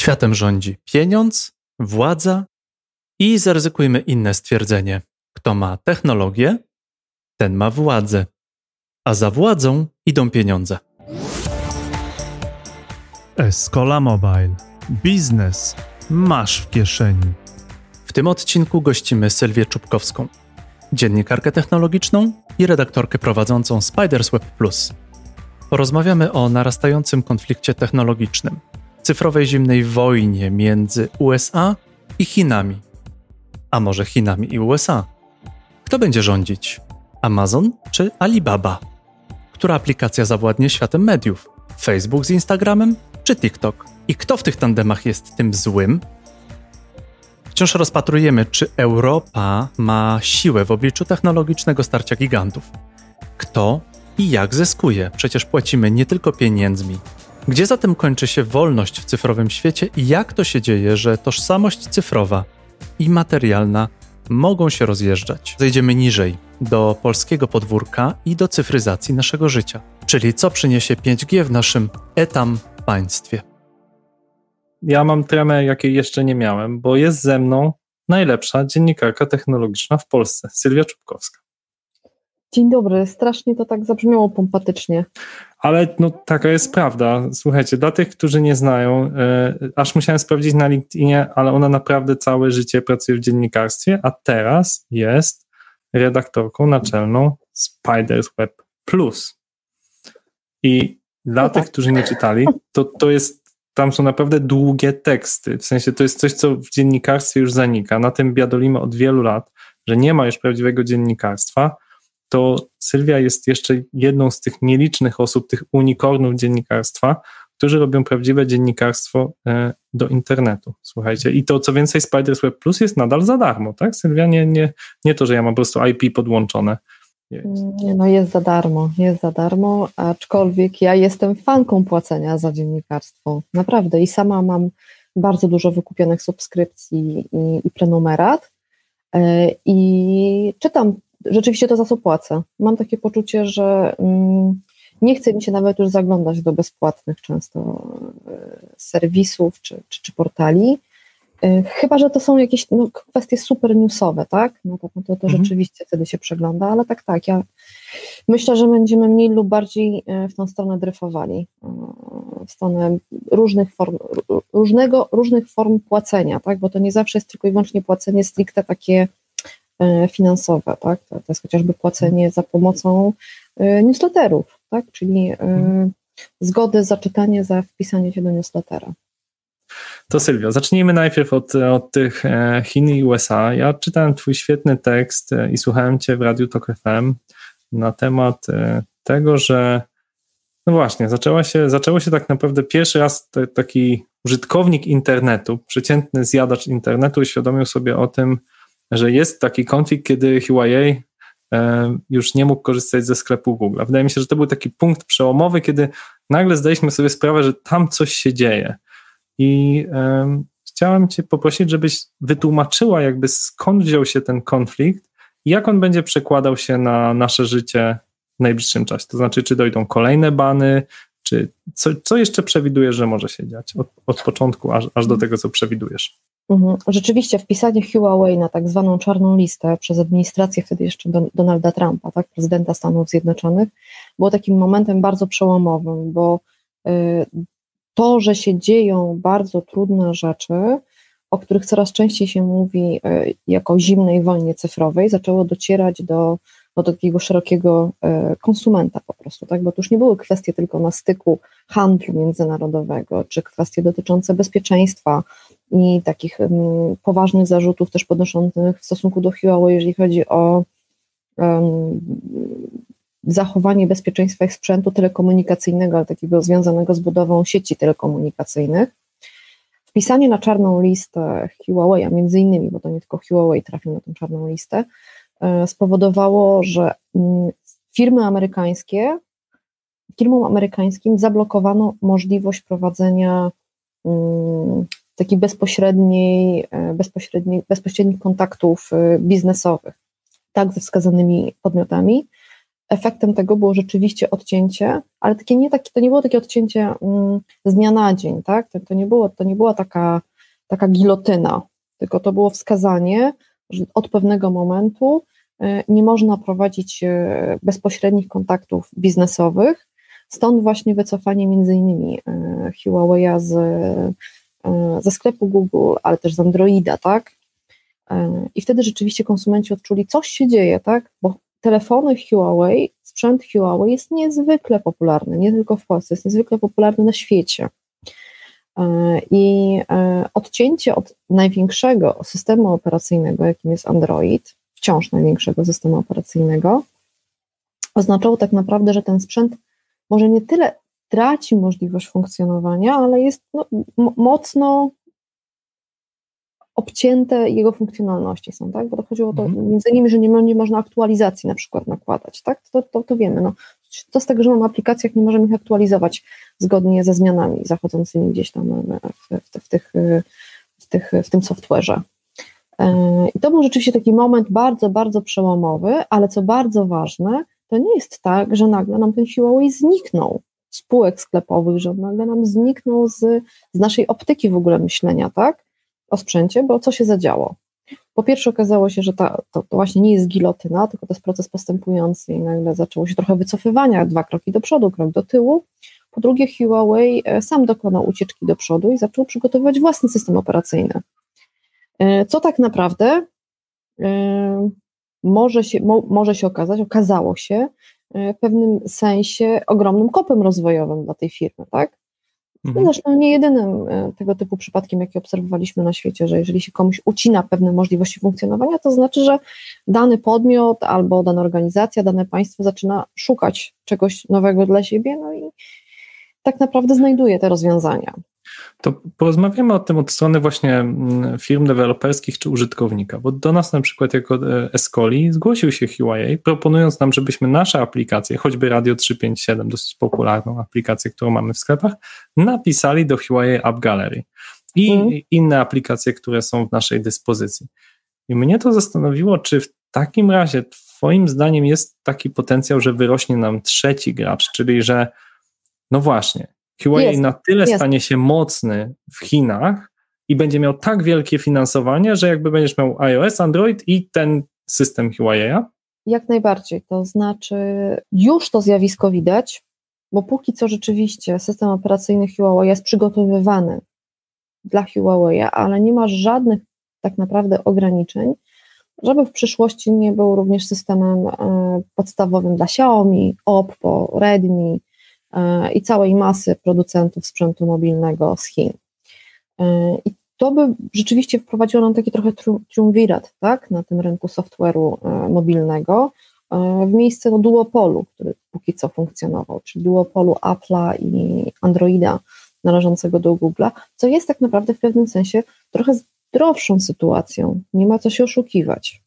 Światem rządzi pieniądz, władza i zaryzykujmy inne stwierdzenie. Kto ma technologię, ten ma władzę, a za władzą idą pieniądze. Escola Mobile. Biznes masz w kieszeni. W tym odcinku gościmy Sylwię Czubkowską, dziennikarkę technologiczną i redaktorkę prowadzącą Spiders Web Plus. Porozmawiamy o narastającym konflikcie technologicznym, cyfrowej zimnej wojnie między USA i Chinami. A może Chinami i USA? Kto będzie rządzić? Amazon czy Alibaba? Która aplikacja zawładnie światem mediów? Facebook z Instagramem czy TikTok? I kto w tych tandemach jest tym złym? Wciąż rozpatrujemy, czy Europa ma siłę w obliczu technologicznego starcia gigantów. Kto i jak zyskuje? Przecież płacimy nie tylko pieniędzmi. Gdzie zatem kończy się wolność w cyfrowym świecie i jak to się dzieje, że tożsamość cyfrowa i materialna mogą się rozjeżdżać? Zejdziemy niżej, do polskiego podwórka i do cyfryzacji naszego życia. Czyli co przyniesie 5G w naszym etam państwie? Ja mam tremę, jakiej jeszcze nie miałem, bo jest ze mną najlepsza dziennikarka technologiczna w Polsce, Sylwia Czubkowska. Dzień dobry, strasznie to tak zabrzmiało pompatycznie. Ale no, taka jest prawda. Słuchajcie, dla tych, którzy nie znają, e, aż musiałem sprawdzić na LinkedInie, ale ona naprawdę całe życie pracuje w dziennikarstwie, a teraz jest redaktorką naczelną Spiders Web Plus. I dla no tych, tak. którzy nie czytali, to, to jest, tam są naprawdę długie teksty. W sensie to jest coś, co w dziennikarstwie już zanika. Na tym biadolimy od wielu lat, że nie ma już prawdziwego dziennikarstwa to Sylwia jest jeszcze jedną z tych nielicznych osób, tych unikornów dziennikarstwa, którzy robią prawdziwe dziennikarstwo e, do internetu. Słuchajcie, i to co więcej, Spiders Web Plus jest nadal za darmo, tak? Sylwia, nie, nie, nie to, że ja mam po prostu IP podłączone. Nie, no jest za darmo, jest za darmo, aczkolwiek ja jestem fanką płacenia za dziennikarstwo, naprawdę i sama mam bardzo dużo wykupionych subskrypcji i, i prenumerat e, i czytam rzeczywiście to za co płacę. Mam takie poczucie, że mm, nie chce mi się nawet już zaglądać do bezpłatnych często e, serwisów czy, czy, czy portali. E, chyba, że to są jakieś no, kwestie super newsowe, tak? No to, to, to mhm. rzeczywiście wtedy się przegląda, ale tak, tak. Ja myślę, że będziemy mniej lub bardziej e, w tą stronę dryfowali. W stronę różnych form, różnego, różnych form płacenia, tak? Bo to nie zawsze jest tylko i wyłącznie płacenie stricte takie finansowe, tak? To, to jest chociażby płacenie za pomocą e, newsletterów, tak? Czyli e, zgody za czytanie, za wpisanie się do newslettera. To Sylwia, zacznijmy najpierw od, od tych Chin i USA. Ja czytałem Twój świetny tekst i słuchałem Cię w Radiu Tok FM na temat tego, że no właśnie, zaczęła się, zaczęło się tak naprawdę pierwszy raz taki użytkownik internetu, przeciętny zjadacz internetu uświadomił sobie o tym, że jest taki konflikt, kiedy Huawei e, już nie mógł korzystać ze sklepu Google. Wydaje mi się, że to był taki punkt przełomowy, kiedy nagle zdaliśmy sobie sprawę, że tam coś się dzieje. I um, chciałem Cię poprosić, żebyś wytłumaczyła, jakby skąd wziął się ten konflikt i jak on będzie przekładał się na nasze życie w najbliższym czasie. To znaczy, czy dojdą kolejne bany, czy co, co jeszcze przewidujesz, że może się dziać od, od początku aż, aż do tego, co przewidujesz? Mhm. Rzeczywiście wpisanie Huawei na tak zwaną czarną listę przez administrację wtedy jeszcze Donalda Trumpa, tak, prezydenta Stanów Zjednoczonych, było takim momentem bardzo przełomowym, bo y, to, że się dzieją bardzo trudne rzeczy, o których coraz częściej się mówi y, jako zimnej wojnie cyfrowej, zaczęło docierać do, do takiego szerokiego y, konsumenta po prostu, tak? bo to już nie były kwestie tylko na styku handlu międzynarodowego, czy kwestie dotyczące bezpieczeństwa, i takich um, poważnych zarzutów też podnoszonych w stosunku do Huawei, jeżeli chodzi o zachowanie bezpieczeństwa ich sprzętu telekomunikacyjnego, ale takiego związanego z budową sieci telekomunikacyjnych. Wpisanie na czarną listę Huawei, a między innymi, bo to nie tylko Huawei trafił na tę czarną listę, e, spowodowało, że mm, firmy amerykańskie, firmom amerykańskim zablokowano możliwość prowadzenia mm, takiej bezpośredniej, e, bezpośredniej, bezpośrednich kontaktów e, biznesowych, tak, ze wskazanymi podmiotami. efektem tego było rzeczywiście odcięcie, ale takie nie takie, to nie było takie odcięcie mm, z dnia na dzień, tak? To, to, nie, było, to nie była taka, taka gilotyna, tylko to było wskazanie, że od pewnego momentu e, nie można prowadzić e, bezpośrednich kontaktów biznesowych, stąd właśnie wycofanie między innymi e, Huawei'a z, ze sklepu Google, ale też z Androida, tak? I wtedy rzeczywiście konsumenci odczuli, coś się dzieje, tak? Bo telefony Huawei, sprzęt Huawei jest niezwykle popularny, nie tylko w Polsce, jest niezwykle popularny na świecie. E, I e, odcięcie od największego systemu operacyjnego, jakim jest Android, wciąż największego systemu operacyjnego, oznaczało tak naprawdę, że ten sprzęt może nie tyle traci możliwość funkcjonowania, ale jest no, mocno obcięte jego funkcjonalności są, tak? Bo to chodziło o to mhm. między innymi, że nie, nie można aktualizacji na przykład nakładać, tak? To, to, to wiemy, no. To z tego, że mamy aplikacjach, nie możemy ich aktualizować zgodnie ze zmianami zachodzącymi gdzieś tam w, w, w tych, w, tych, w tym software'ze. E, I to był rzeczywiście taki moment bardzo, bardzo przełomowy, ale co bardzo ważne, to nie jest tak, że nagle nam ten Huawei zniknął z półek sklepowych, że nagle nam zniknął z, z naszej optyki w ogóle myślenia, tak? o sprzęcie, bo co się zadziało? Po pierwsze okazało się, że ta, to, to, właśnie nie jest gilotyna, tylko to jest proces postępujący i nagle zaczęło się trochę wycofywania, dwa kroki do przodu, krok do tyłu. Po drugie Huawei e, sam dokonał ucieczki do przodu i zaczął przygotowywać własny system operacyjny. E, co tak naprawdę e, może się, mo, może się okazać, okazało się w pewnym sensie ogromnym kopem rozwojowym dla tej firmy, tak? Mhm. Zresztą nie jedynym e, tego typu przypadkiem, jaki obserwowaliśmy na świecie, że jeżeli się komuś ucina pewne możliwości funkcjonowania, to znaczy, że dany podmiot albo dana organizacja, dane państwo zaczyna szukać czegoś nowego dla siebie, no i tak naprawdę znajduje te rozwiązania. To porozmawiamy o tym od strony właśnie mm, firm deweloperskich czy użytkownika, bo do nas na przykład jako e, Escoli zgłosił się Huawei, proponując nam, żebyśmy nasze aplikacje, choćby Radio 357, dosyć popularną aplikację, którą mamy w sklepach, napisali do Huawei App Gallery i mm. inne aplikacje, które są w naszej dyspozycji. I mnie to zastanowiło, czy w takim razie Twoim zdaniem jest taki potencjał, że wyrośnie nam trzeci gracz, czyli że no właśnie, Huawei jest, na tyle jest. stanie się mocny w Chinach i będzie miał tak wielkie finansowanie, że jakby będziesz miał iOS, Android i ten system Huawei'a? Jak najbardziej. To znaczy, już to zjawisko widać, bo póki co rzeczywiście system operacyjny Huawei jest przygotowywany dla Huawei'a, ale nie ma żadnych tak naprawdę ograniczeń, żeby w przyszłości nie był również systemem e, podstawowym dla Xiaomi, Oppo, Redmi, i całej masy producentów sprzętu mobilnego z Chin. E, I to by rzeczywiście wprowadziło nam taki trochę triumvirat tak, na tym rynku software'u e, mobilnego w miejsce no, duopolu, który póki co funkcjonował, czyli duopolu Apple'a i Androida należącego do Google'a, co jest tak naprawdę w pewnym sensie trochę zdrowszą sytuacją. Nie ma co się oszukiwać.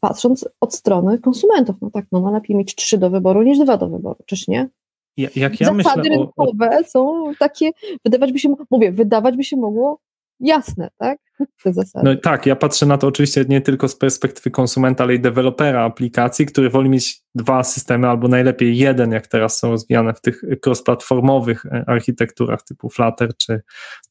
Patrząc od strony konsumentów, no tak, no, no lepiej mieć trzy do wyboru niż dwa do wyboru, czyż nie? Jak ja Zasady myślę rynkowe o, o... są takie, wydawać by się, mówię, wydawać by się mogło jasne, tak? Te zasady. No tak, ja patrzę na to oczywiście nie tylko z perspektywy konsumenta, ale i dewelopera aplikacji, który woli mieć dwa systemy, albo najlepiej jeden, jak teraz są rozwijane w tych cross-platformowych e, architekturach typu Flutter czy,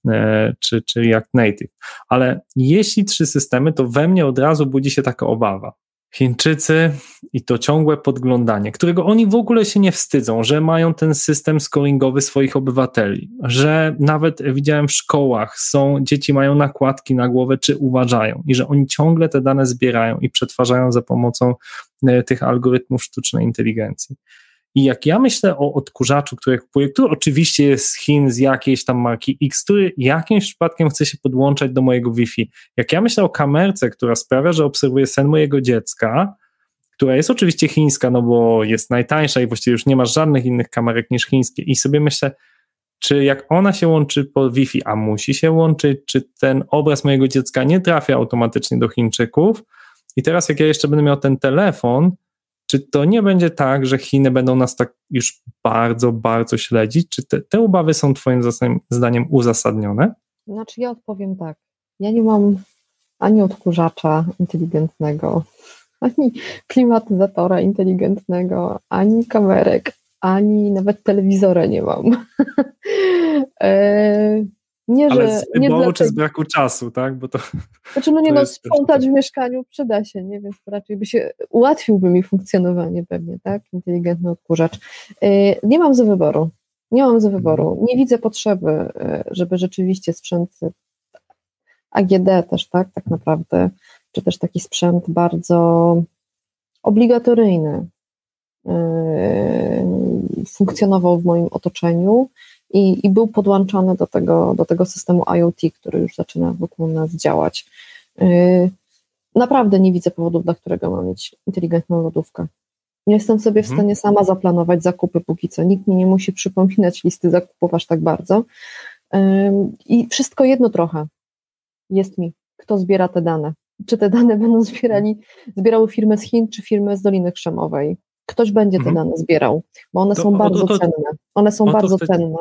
e, czy, czy React Native. Ale jeśli trzy systemy, to we mnie od razu budzi się taka obawa. Chińczycy i to ciągłe podglądanie, którego oni w ogóle się nie wstydzą, że mają ten system scoringowy swoich obywateli, że nawet widziałem w szkołach są, dzieci mają nakładki na głowę, czy uważają i że oni ciągle te dane zbierają i przetwarzają za pomocą e, tych algorytmów sztucznej inteligencji. I jak ja myślę o odkurzaczu, który kupuję, który oczywiście jest z Chin, z jakiejś tam marki X, który jakimś przypadkiem chce się podłączać do mojego Wi-Fi. Jak ja myślę o kamerce, która sprawia, że obserwuję sen mojego dziecka, która jest oczywiście chińska, no bo jest najtańsza i właściwie już nie ma żadnych innych kamerek niż chińskie. I sobie myślę, czy jak ona się łączy po Wi-Fi, a musi się łączyć, czy ten obraz mojego dziecka nie trafia automatycznie do Chińczyków. I teraz, jak ja jeszcze będę miał ten telefon, czy to nie będzie tak, że Chiny będą nas tak już bardzo, bardzo śledzić? Czy te, te obawy są Twoim zdaniem uzasadnione? Znaczy, ja odpowiem tak. Ja nie mam ani odkurzacza inteligentnego, ani klimatyzatora inteligentnego, ani kamerek, ani nawet telewizora nie mam. nie, Ale że, z nie czy tej... z braku czasu, tak? Bo to, znaczy, no nie no, sprzątać w mieszkaniu przyda się, nie? Więc raczej by się, ułatwiłby mi funkcjonowanie pewnie, tak? Inteligentny odkurzacz. E, nie mam za wyboru. Nie mam za wyboru. Mhm. Nie widzę potrzeby, e, żeby rzeczywiście sprzęt AGD też, tak, tak naprawdę, czy też taki sprzęt bardzo obligatoryjny yy, funkcjonował w moim otoczeniu i, i był podłączany do tego, do tego systemu IoT, który już zaczyna wokół nas działać. Yy, naprawdę nie widzę powodu, dla którego mam mieć inteligentną lodówkę. Nie jestem sobie w mhm. stanie sama zaplanować zakupy póki co. Nikt mi nie musi przypominać listy zakupów aż tak bardzo. I wszystko jedno trochę jest mi, kto zbiera te dane. Czy te dane będą zbierali, zbierały firmy z Chin, czy firmy z Doliny Krzemowej. Ktoś będzie te mhm. dane zbierał, bo one to, są bardzo to, cenne. One są bardzo cenne.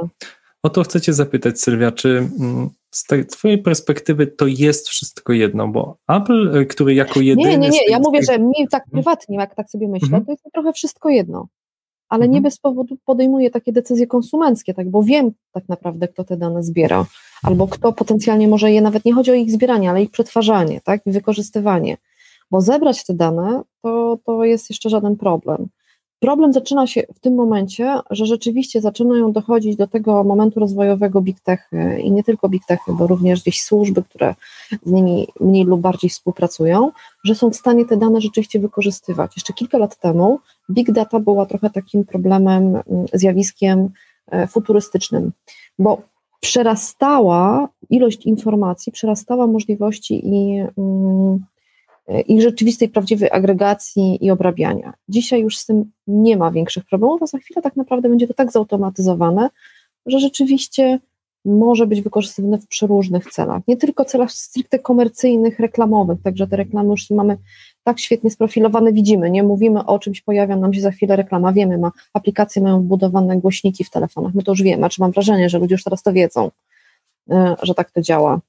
O to chcecie zapytać, Sylwia, czy mm, z tej twojej perspektywy to jest wszystko jedno, bo Apple, y, który jako jedyny... Nie, nie, nie, ja mówię, że mi tak mhm. prywatnie, jak tak sobie myślę, mhm. to jest trochę wszystko jedno ale mhm. nie bez powodu podejmuję takie decyzje konsumenckie, tak, bo wiem tak naprawdę, kto te dane zbiera, albo kto potencjalnie może je, nawet nie chodzi o ich zbieranie, ale ich przetwarzanie, tak, i wykorzystywanie, bo zebrać te dane to, to jest jeszcze żaden problem. Problem zaczyna się w tym momencie, że rzeczywiście zaczynają dochodzić do tego momentu rozwojowego big techy i nie tylko big techy, bo również gdzieś służby, które z nimi mniej lub bardziej współpracują, że są w stanie te dane rzeczywiście wykorzystywać. Jeszcze kilka lat temu big data była trochę takim problemem, mm, zjawiskiem e, futurystycznym, bo przerastała ilość informacji, przerastała możliwości i mm, i rzeczywistej, prawdziwej agregacji i obrabiania. Dzisiaj już z tym nie ma większych problemów, a za chwilę tak naprawdę będzie to tak zautomatyzowane, że rzeczywiście może być wykorzystywane w przeróżnych celach. Nie tylko celach stricte komercyjnych, reklamowych, także te reklamy już mamy tak świetnie sprofilowane, widzimy, nie mówimy o czymś, pojawia nam się za chwilę reklama, wiemy, ma, aplikacje mają wbudowane głośniki w telefonach, my to już wiemy, czy mam wrażenie, że ludzie już teraz to wiedzą, e, że tak to działa.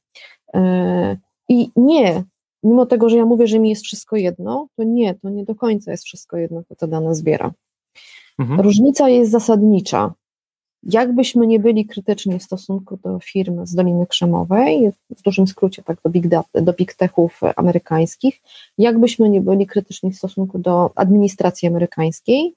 E, I nie, mimo tego, że ja mówię, że mi jest wszystko jedno, to nie, to nie do końca jest wszystko jedno, kto te dane zbiera. Mhm. Różnica jest zasadnicza. Jakbyśmy nie byli krytyczni w stosunku do firm z Doliny Krzemowej, w dużym skrócie tak do big, data, do big techów amerykańskich, jakbyśmy nie byli krytyczni w stosunku do administracji amerykańskiej,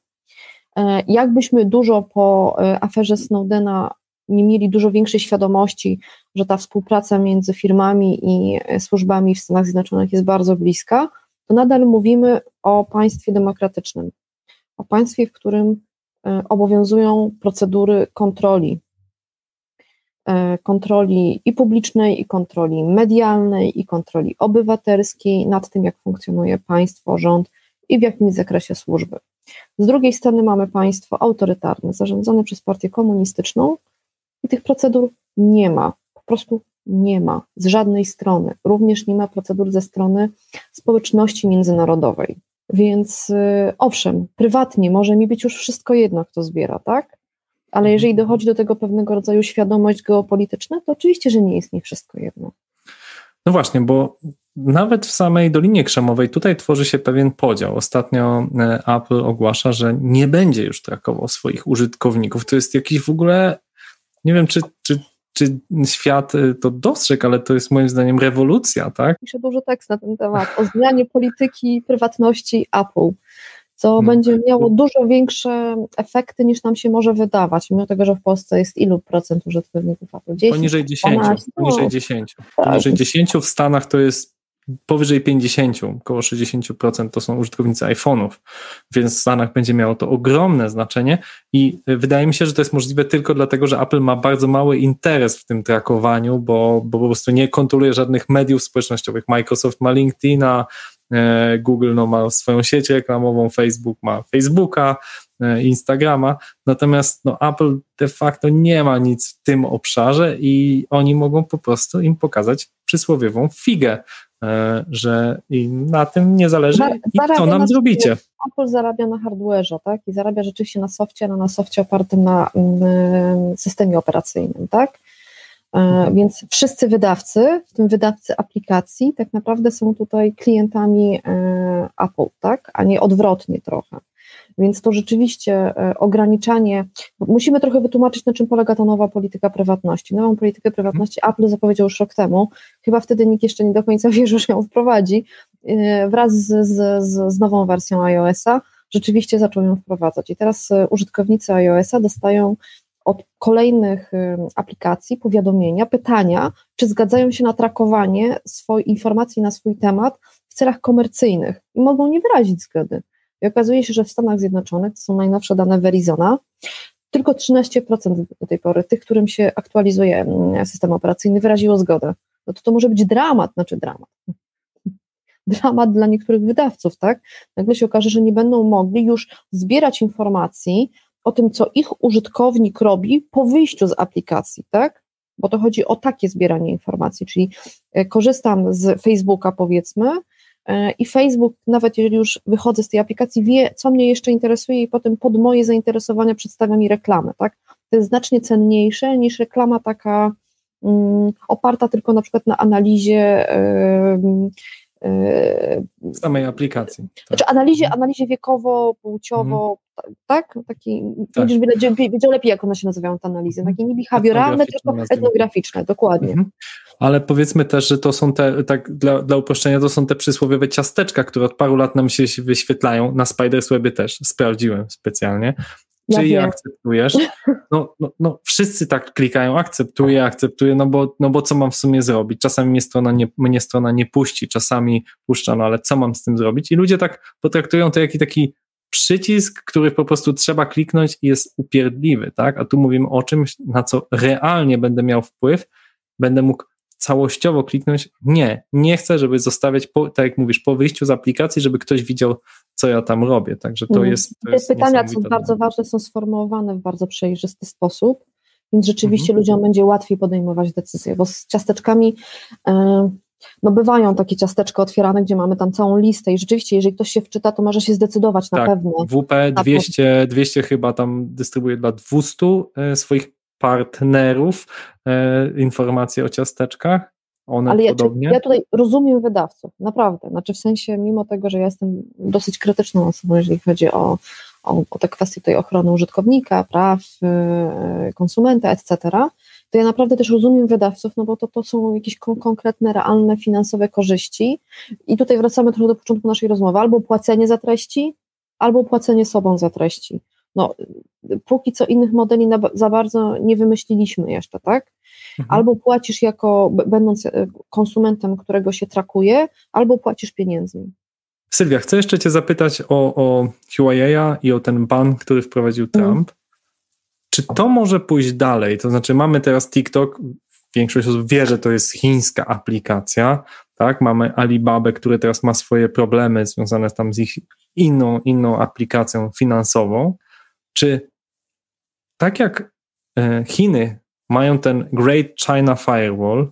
e, jakbyśmy dużo po e, aferze Snowdena nie mieli dużo większej świadomości, że ta współpraca między firmami i e, służbami w Stanach Zjednoczonych jest bardzo bliska, to nadal mówimy o państwie demokratycznym, o państwie, w którym e, obowiązują procedury kontroli. E, kontroli i publicznej, i kontroli medialnej, i kontroli obywatelskiej nad tym, jak funkcjonuje państwo, rząd i w jakim zakresie służby. Z drugiej strony mamy państwo autorytarne, zarządzane przez partię komunistyczną, i tych procedur nie ma, po prostu nie ma z żadnej strony. Również nie ma procedur ze strony społeczności międzynarodowej. Więc y, owszem, prywatnie może mi być już wszystko jedno, kto zbiera, tak? Ale jeżeli mhm. dochodzi do tego pewnego rodzaju świadomość geopolityczna, to oczywiście, że nie jest mi wszystko jedno. No właśnie, bo nawet w samej Dolinie Krzemowej tutaj tworzy się pewien podział. Ostatnio e, Apple ogłasza, że nie będzie już trakował swoich użytkowników. To jest jakiś w ogóle nie wiem, czy, czy, czy świat y, to dostrzegł, ale to jest moim zdaniem rewolucja, tak? Piszę dużo tekst na ten temat, o zmianie polityki prywatności Apple, co no. będzie miało dużo większe efekty niż nam się może wydawać, mimo tego, że w Polsce jest ilu procent użytkowników Apple? 10, poniżej 10, 12, poniżej no. 10. Poniżej 10 w Stanach to jest powyżej 50, około 60% to są użytkownicy iPhone'ów, więc w Stanach będzie miało to ogromne znaczenie i wydaje mi się, że to jest możliwe tylko dlatego, że Apple ma bardzo mały interes w tym trakowaniu, bo, bo po prostu nie kontroluje żadnych mediów społecznościowych. Microsoft ma LinkedIna, e, Google no, ma swoją sieć reklamową, Facebook ma Facebooka, e, Instagrama, natomiast no, Apple de facto nie ma nic w tym obszarze i oni mogą po prostu im pokazać przysłowiową figę, E, że i na tym nie zależy i co nam zrobicie. Apple zarabia na hardware'ze, tak? I zarabia rzeczywiście na softie, no na softie opartym na mm, systemie operacyjnym, tak? Mhm. Więc wszyscy wydawcy, w tym wydawcy aplikacji, tak naprawdę są tutaj klientami Apple, tak? a nie odwrotnie trochę. Więc to rzeczywiście e, ograniczanie, musimy trochę wytłumaczyć, na czym polega ta nowa polityka prywatności. Nową politykę prywatności Apple zapowiedział już rok temu, chyba wtedy nikt jeszcze nie do końca wierzył, że ją wprowadzi. E, wraz z, z, z nową wersją iOS-a rzeczywiście zaczął ją wprowadzać. I teraz e, użytkownicy iOS-a dostają od kolejnych aplikacji powiadomienia, pytania, czy zgadzają się na trakowanie swoich informacji na swój temat w celach komercyjnych i mogą nie wyrazić zgody. I okazuje się, że w Stanach Zjednoczonych, to są najnowsze dane Verizona, tylko 13% do tej pory tych, którym się aktualizuje mm, system operacyjny, wyraziło zgodę. No to to może być dramat, znaczy dramat. Dramat dla niektórych wydawców, tak? Nagle się okaże, że nie będą mogli już zbierać informacji o tym, co ich użytkownik robi po wyjściu z aplikacji, tak? Bo to chodzi o takie zbieranie informacji, czyli e, korzystam z Facebooka, powiedzmy, I Facebook, nawet jeżeli już wychodzę z tej aplikacji, wie, co mnie jeszcze interesuje, i potem pod moje zainteresowania przedstawia mi reklamę. Tak? To jest znacznie cenniejsze niż reklama taka um, oparta tylko na przykład na analizie. Um, samej aplikacji. Tak. Znaczy analizie, mhm. analizie wiekowo, płciowo, mhm. Tak? Taki, tak. Będziesz wiedział lepiej, jak one się nazywają te analizy. Takie nie behawioralne, tylko etnograficzne, dokładnie. Mhm ale powiedzmy też, że to są te, tak dla, dla uproszczenia, to są te przysłowiowe ciasteczka, które od paru lat nam się wyświetlają, na Spiderswebie też, sprawdziłem specjalnie. Czy ja je akceptujesz? No, no, no, wszyscy tak klikają, akceptuję, akceptuję, no bo, no bo co mam w sumie zrobić? Czasami mnie strona, nie, mnie strona nie puści, czasami puszcza, no ale co mam z tym zrobić? I ludzie tak potraktują to jak taki przycisk, który po prostu trzeba kliknąć i jest upierdliwy, tak? A tu mówimy o czymś, na co realnie będę miał wpływ, będę mógł całościowo kliknąć. Nie, nie chcę, żeby zostawiać, po, tak jak mówisz, po wyjściu z aplikacji, żeby ktoś widział, co ja tam robię. Także to mhm. jest. To Te jest pytania, są bardzo ważne, są sformułowane w bardzo przejrzysty sposób, więc rzeczywiście mhm. ludziom będzie łatwiej podejmować decyzje, bo z ciasteczkami. Yy, no bywają takie ciasteczka otwierane, gdzie mamy tam całą listę i rzeczywiście, jeżeli ktoś się wczyta, to może się zdecydować na tak, pewno. WP 200, 200 chyba tam dystrybuuje dla 200 e, swoich partnerów e, informacje o ciasteczkach. One Ale ja, podobnie. ja tutaj rozumiem wydawców, naprawdę. Znaczy w sensie, mimo tego, że ja jestem dosyć krytyczną osobą, jeżeli chodzi o, o, o te kwestie tej ochrony użytkownika, praw y, konsumenta, etc., to ja naprawdę też rozumiem wydawców, no bo to, to są jakieś kon konkretne, realne, finansowe korzyści. I tutaj wracamy trochę do początku naszej rozmowy. Albo płacenie za treści, albo płacenie sobą za treści no, póki co innych modeli na, za bardzo nie wymyśliliśmy jeszcze, tak? Mhm. Albo płacisz jako, będąc e, konsumentem, którego się trakuje, albo płacisz pieniędzmi. Sylwia, chcę jeszcze Cię zapytać o, o Huawei'a i o ten ban, który wprowadził mhm. Trump. Mhm. Czy to może pójść dalej? To znaczy, mamy teraz TikTok, większość osób wie, że to jest chińska aplikacja, tak? Mamy Alibabę, który teraz ma swoje problemy związane tam z ich inną, inną aplikacją finansową. Czy tak jak e, Chiny mają ten Great China Firewall,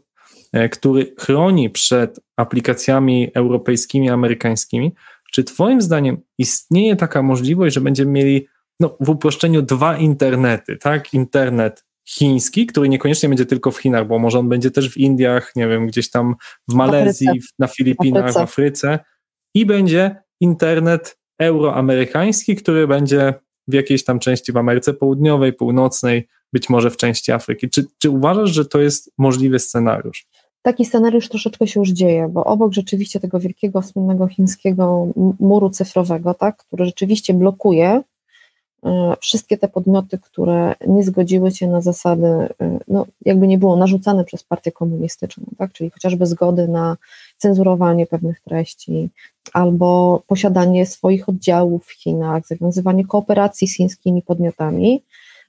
e, który chroni przed aplikacjami europejskimi, amerykańskimi, czy Twoim zdaniem istnieje taka możliwość, że będziemy mieli no, w uproszczeniu dwa internety, tak? Internet chiński, który niekoniecznie będzie tylko w Chinach, bo może on będzie też w Indiach, nie wiem, gdzieś tam w Malezji, na Filipinach, w Afryce i będzie internet euroamerykański, który będzie w jakiejś tam części w Ameryce Południowej, Północnej, być może w części Afryki. Czy, czy uważasz, że to jest możliwy scenariusz? Taki scenariusz troszeczkę się już dzieje, bo obok rzeczywiście tego wielkiego, słynnego chińskiego muru cyfrowego, tak, który rzeczywiście blokuje wszystkie te podmioty, które nie zgodziły się na zasady, y, no, jakby nie było narzucane przez partię komunistyczną, tak, czyli chociażby zgody na cenzurowanie pewnych treści, albo posiadanie swoich oddziałów w Chinach, zawiązywanie kooperacji z chińskimi podmiotami.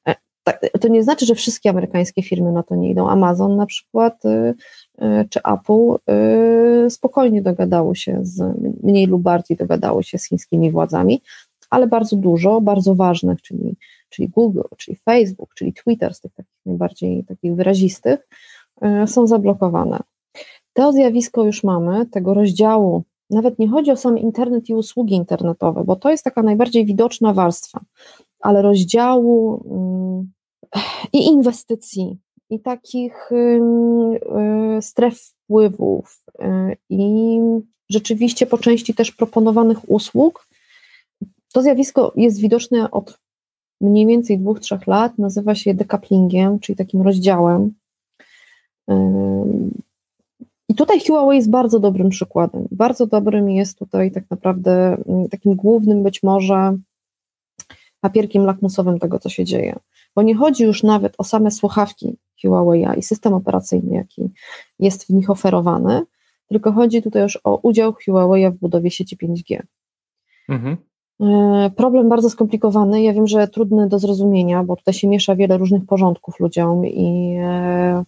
E, to nie znaczy, że wszystkie amerykańskie firmy na to nie idą. Amazon na przykład y, y, czy Apple y, spokojnie dogadało się z, mniej lub bardziej dogadało się z chińskimi władzami, ale bardzo dużo, bardzo ważnych, czyli, czyli Google, czyli Facebook, czyli Twitter, z tych takich najbardziej takich wyrazistych, są zablokowane. To zjawisko już mamy, tego rozdziału, nawet nie chodzi o sam internet i usługi internetowe, bo to jest taka najbardziej widoczna warstwa, ale rozdziału mm, i inwestycji, i takich stref wpływów i rzeczywiście po części też proponowanych usług. To zjawisko jest widoczne od mniej więcej dwóch, trzech lat, nazywa się decouplingiem, czyli takim rozdziałem. I tutaj Huawei jest bardzo dobrym przykładem. Bardzo dobrym jest tutaj tak naprawdę takim głównym być może papierkiem lakmusowym tego, co się dzieje. Bo nie chodzi już nawet o same słuchawki Huawei i system operacyjny, jaki jest w nich oferowany, tylko chodzi tutaj już o udział Huawei w budowie sieci 5G. Mhm. E, problem bardzo skomplikowany, ja wiem, że trudny do zrozumienia, bo tutaj się miesza wiele różnych porządków ludziom i, e,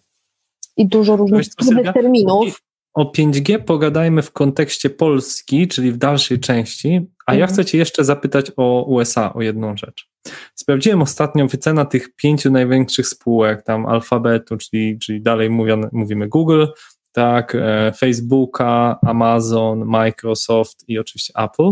i dużo różnych trudnych terminów. O 5G pogadajmy w kontekście Polski, czyli w dalszej części, a ja mhm. chcę Cię jeszcze zapytać o USA, o jedną rzecz. Sprawdziłem ostatnio wycena tych pięciu największych spółek, tam alfabetu, czyli, czyli dalej mówione, mówimy Google, tak, e, Facebooka, Amazon, Microsoft i oczywiście Apple,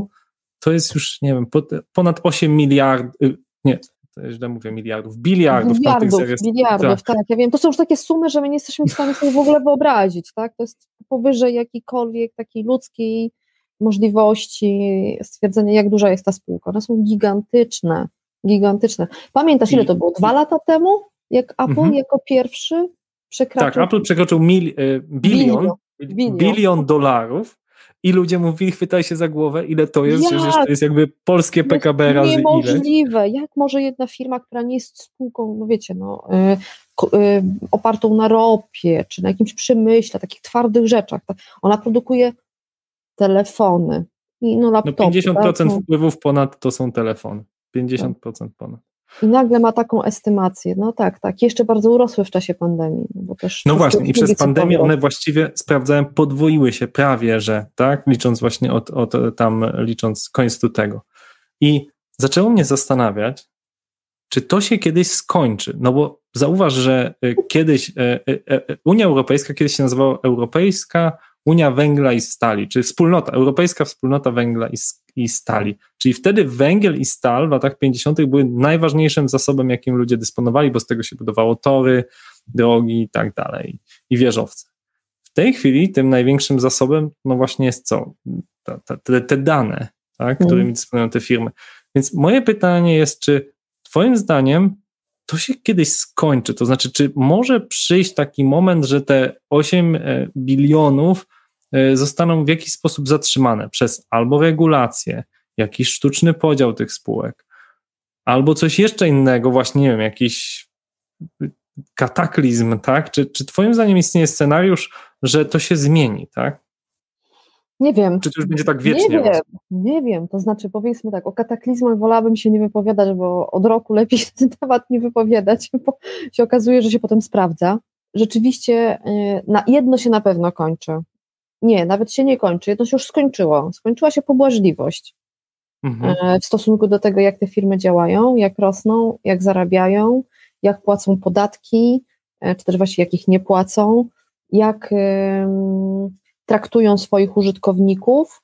to jest już, nie wiem, ponad 8 miliardów, y, nie, to źle mówię, miliardów, biliardów. Biliardów, biliardów, tak. tak. Ja wiem, to są już takie sumy, że my nie jesteśmy w stanie sobie w ogóle wyobrazić, tak? To jest powyżej jakiejkolwiek takiej ludzkiej możliwości stwierdzenia, jak duża jest ta spółka. One są gigantyczne, gigantyczne. Pamiętasz, ile to było? Dwa lata temu, jak Apple mhm. jako pierwszy przekroczył... Tak, Apple przekroczył mil, y, bilion, bilion, bilion dolarów i ludzie mówili, chwytaj się za głowę, ile to jest, że to jest jakby polskie PKB razy ile. Niemożliwe. Jak może jedna firma, która nie jest spółką, no wiecie, no, y, y, opartą na ropie, czy na jakimś przemyśle, takich twardych rzeczach, ona produkuje telefony i no laptopy. No 50% tak, no. wpływów ponad to są telefony. 50% ponad. I nagle ma taką estymację. No tak, tak. Jeszcze bardzo urosły w czasie pandemii. No, bo też no właśnie, i przez pandemię one właściwie sprawdzałem, podwoiły się prawie, że tak, licząc właśnie od, od tam, licząc koniec tego. I zaczęło mnie zastanawiać, czy to się kiedyś skończy. No bo zauważ, że y, kiedyś y, y, Unia Europejska kiedyś się nazywała Europejska Unia Węgla i Stali, czy wspólnota, Europejska Wspólnota Węgla i, i Stali. Czyli wtedy węgiel i stal w latach 50. były najważniejszym zasobem, jakim ludzie dysponowali, bo z tego się budowało tory, drogi i tak dalej, i wieżowce. W tej chwili tym największym zasobem, no właśnie jest co? Te, te dane, tak, którymi mm. dysponują te firmy. Więc moje pytanie jest, czy Twoim zdaniem to się kiedyś skończy? To znaczy, czy może przyjść taki moment, że te 8 e, bilionów zostaną w jakiś sposób zatrzymane przez albo regulacje, jakiś sztuczny podział tych spółek, albo coś jeszcze innego, właśnie nie wiem, jakiś kataklizm, tak? Czy, czy Twoim zdaniem istnieje scenariusz, że to się zmieni, tak? Nie wiem. Czy to już będzie tak wiecznie? Nie wiem, nie wiem. To znaczy, powiedzmy tak, o kataklizmach wolałabym się nie wypowiadać, bo od roku lepiej ten temat nie wypowiadać, bo się okazuje, że się potem sprawdza. Rzeczywiście y, na, jedno się na pewno kończy. Nie, nawet się nie kończy, jedno się już skończyło. Skończyła się pobłażliwość mhm. E, w stosunku do tego, jak te firmy działają, jak rosną, jak zarabiają, jak płacą podatki, e, czy też właśnie jak ich nie płacą, jak traktują swoich użytkowników,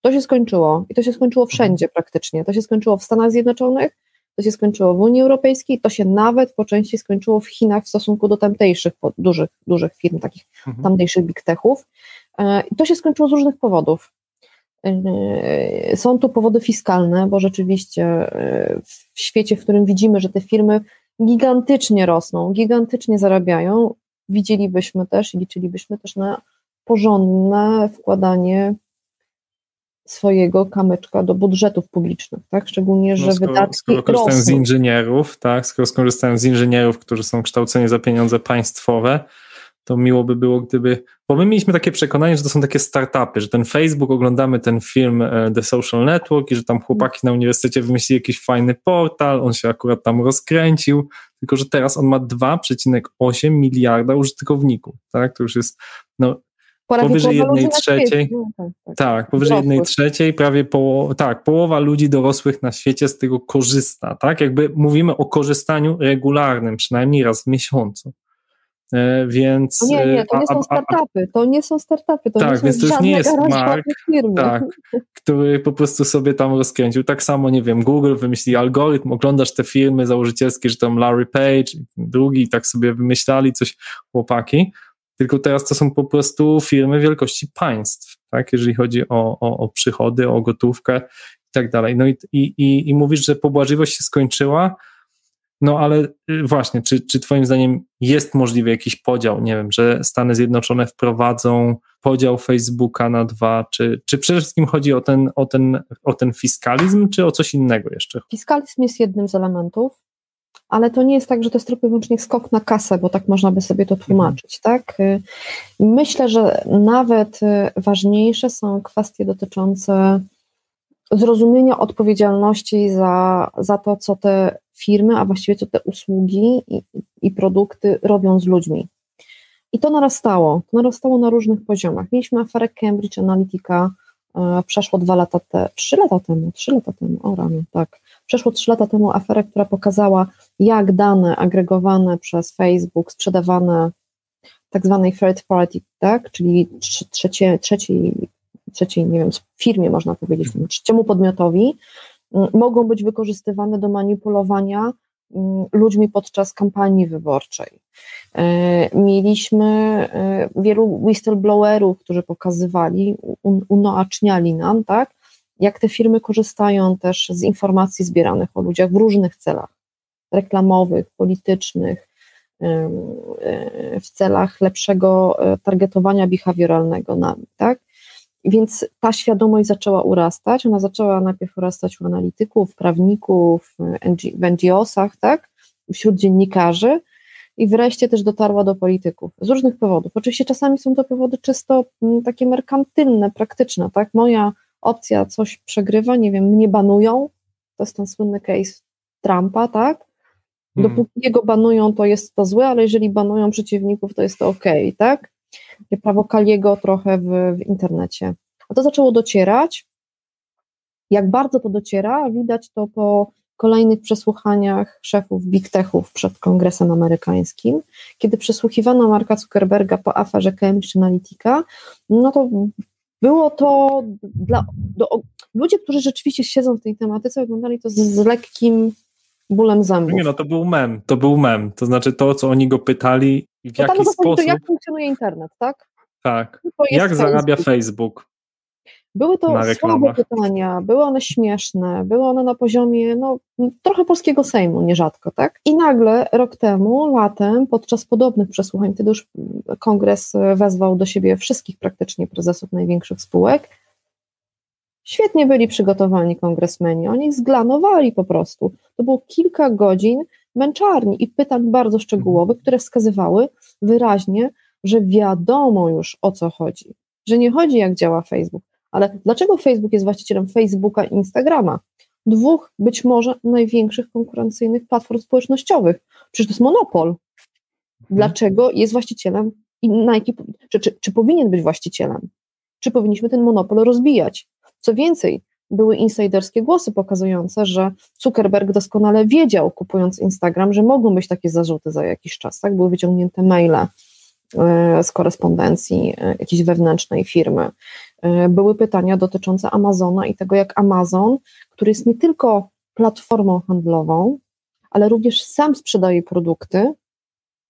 to się skończyło. I to się skończyło mhm. wszędzie praktycznie. To się skończyło w Stanach Zjednoczonych, to się skończyło w Unii Europejskiej, to się nawet po części skończyło w Chinach w stosunku do tamtejszych dużych, dużych firm, takich mhm. tamtejszych big techów. E, I to się skończyło z różnych powodów. E, są tu powody fiskalne, bo rzeczywiście e, w świecie, w którym widzimy, że te firmy gigantycznie rosną, gigantycznie zarabiają, widzielibyśmy też i liczylibyśmy też na porządne wkładanie swojego kamyczka do budżetów publicznych, tak? Szczególnie, no że no skoro, wydatki skoro korzystają z inżynierów, tak? Skoro skorzystają z inżynierów, którzy są kształceni za pieniądze państwowe, to miło by było, gdyby. Bo my mieliśmy takie przekonanie, że to są takie startupy, że ten Facebook, oglądamy ten film e, The Social Network i że tam chłopaki na uniwersytecie wymyślili jakiś fajny portal, on się akurat tam rozkręcił, tylko że teraz on ma 2,8 miliarda użytkowników, tak? To już jest no, powyżej jednej trzeciej. No, tak, tak. tak, powyżej jednej trzeciej, prawie poło, tak, połowa ludzi dorosłych na świecie z tego korzysta, tak? Jakby mówimy o korzystaniu regularnym, przynajmniej raz w miesiącu. E, więc, no nie, nie, to nie są startupy, to nie są startupy, to tak, nie są więc to już nie jest Mark. Tak, który po prostu sobie tam rozkręcił. Tak samo, nie wiem, Google wymyśli algorytm, oglądasz te firmy założycielskie, że tam Larry Page, drugi, tak sobie wymyślali coś chłopaki, tylko teraz to są po prostu firmy wielkości państw, tak, jeżeli chodzi o, o, o przychody, o gotówkę i tak dalej. No i, i, i mówisz, że pobłażliwość się skończyła, no ale y, właśnie, czy, czy Twoim zdaniem jest możliwy jakiś podział? Nie wiem, że Stany Zjednoczone wprowadzą podział Facebooka na dwa, czy, czy przede wszystkim chodzi o ten, o, ten, o ten fiskalizm, czy o coś innego jeszcze? Fiskalizm jest jednym z elementów, ale to nie jest tak, że to jest tylko wyłącznie skok na kasę, bo tak można by sobie to tłumaczyć, mhm. tak? Y, myślę, że nawet y, ważniejsze są kwestie dotyczące zrozumienia odpowiedzialności za, za to, co te firmy, a właściwie co te usługi i, i produkty robią z ludźmi. I to narastało, to narastało na różnych poziomach. Mieliśmy aferę Cambridge Analytica, e, przeszło dwa lata temu, trzy lata temu, trzy lata temu, o rano, tak. Przeszło trzy lata temu aferę, która pokazała, jak dane agregowane przez Facebook, sprzedawane tak zwanej third party, tak, czyli trzecie, trzeciej, trzeciej, nie wiem, firmie można powiedzieć, trzeciemu podmiotowi, mogą być wykorzystywane do manipulowania ludźmi podczas kampanii wyborczej. E, mieliśmy e, wielu whistleblowerów, którzy pokazywali, unoaczniali nam, tak, jak te firmy korzystają też z informacji zbieranych o ludziach w różnych celach reklamowych, politycznych, e, w celach lepszego targetowania behawioralnego nami, tak? Więc ta świadomość zaczęła urastać. Ona zaczęła najpierw urastać u analityków, prawników, w NGO-sach, tak? wśród dziennikarzy i wreszcie też dotarła do polityków z różnych powodów. Oczywiście czasami są to powody czysto takie merkantylne, praktyczne. Tak? Moja opcja coś przegrywa, nie wiem, mnie banują. To jest ten słynny case Trumpa, tak? Hmm. Dopóki hmm. jego banują, to jest to złe, ale jeżeli banują przeciwników, to jest to ok, tak? prawo Kaliego trochę w, w internecie. A to zaczęło docierać. Jak bardzo to dociera, widać to po kolejnych przesłuchaniach szefów big techów przed Kongresem Amerykańskim. Kiedy przesłuchiwano Marka Zuckerberga po aferze Cambridge Analytica, no to było to dla do, ludzie, którzy rzeczywiście siedzą w tej tematyce, oglądali to z, z lekkim bólem zębów. Nie no, to był mem, to był mem, to znaczy to, co oni go pytali i w jaki sposób... To, jak funkcjonuje internet, tak? Tak, jak Facebook. zarabia Facebook? Były to słabe pytania, były one śmieszne, były one na poziomie no, trochę polskiego Sejmu, nierzadko, tak? I nagle rok temu, latem, podczas podobnych przesłuchań, wtedy już kongres wezwał do siebie wszystkich praktycznie prezesów największych spółek, Świetnie byli przygotowani kongresmeni, oni zglanowali po prostu. To było kilka godzin męczarni i pytań bardzo szczegółowych, które wskazywały wyraźnie, że wiadomo już o co chodzi. Że nie chodzi jak działa Facebook, ale dlaczego Facebook jest właścicielem Facebooka i Instagrama? Dwóch być może największych konkurencyjnych platform społecznościowych. Przecież to jest monopol. Mhm. Dlaczego jest właścicielem i Nike, czy, czy, czy powinien być właścicielem? Czy powinniśmy ten monopol rozbijać? Co więcej, były insiderskie głosy pokazujące, że Zuckerberg doskonale wiedział, kupując Instagram, że mogą być takie zarzuty za jakiś czas. Tak? Były wyciągnięte maile e, z korespondencji e, jakiejś wewnętrznej firmy. E, były pytania dotyczące Amazona i tego, jak Amazon, który jest nie tylko platformą handlową, ale również sam sprzedaje produkty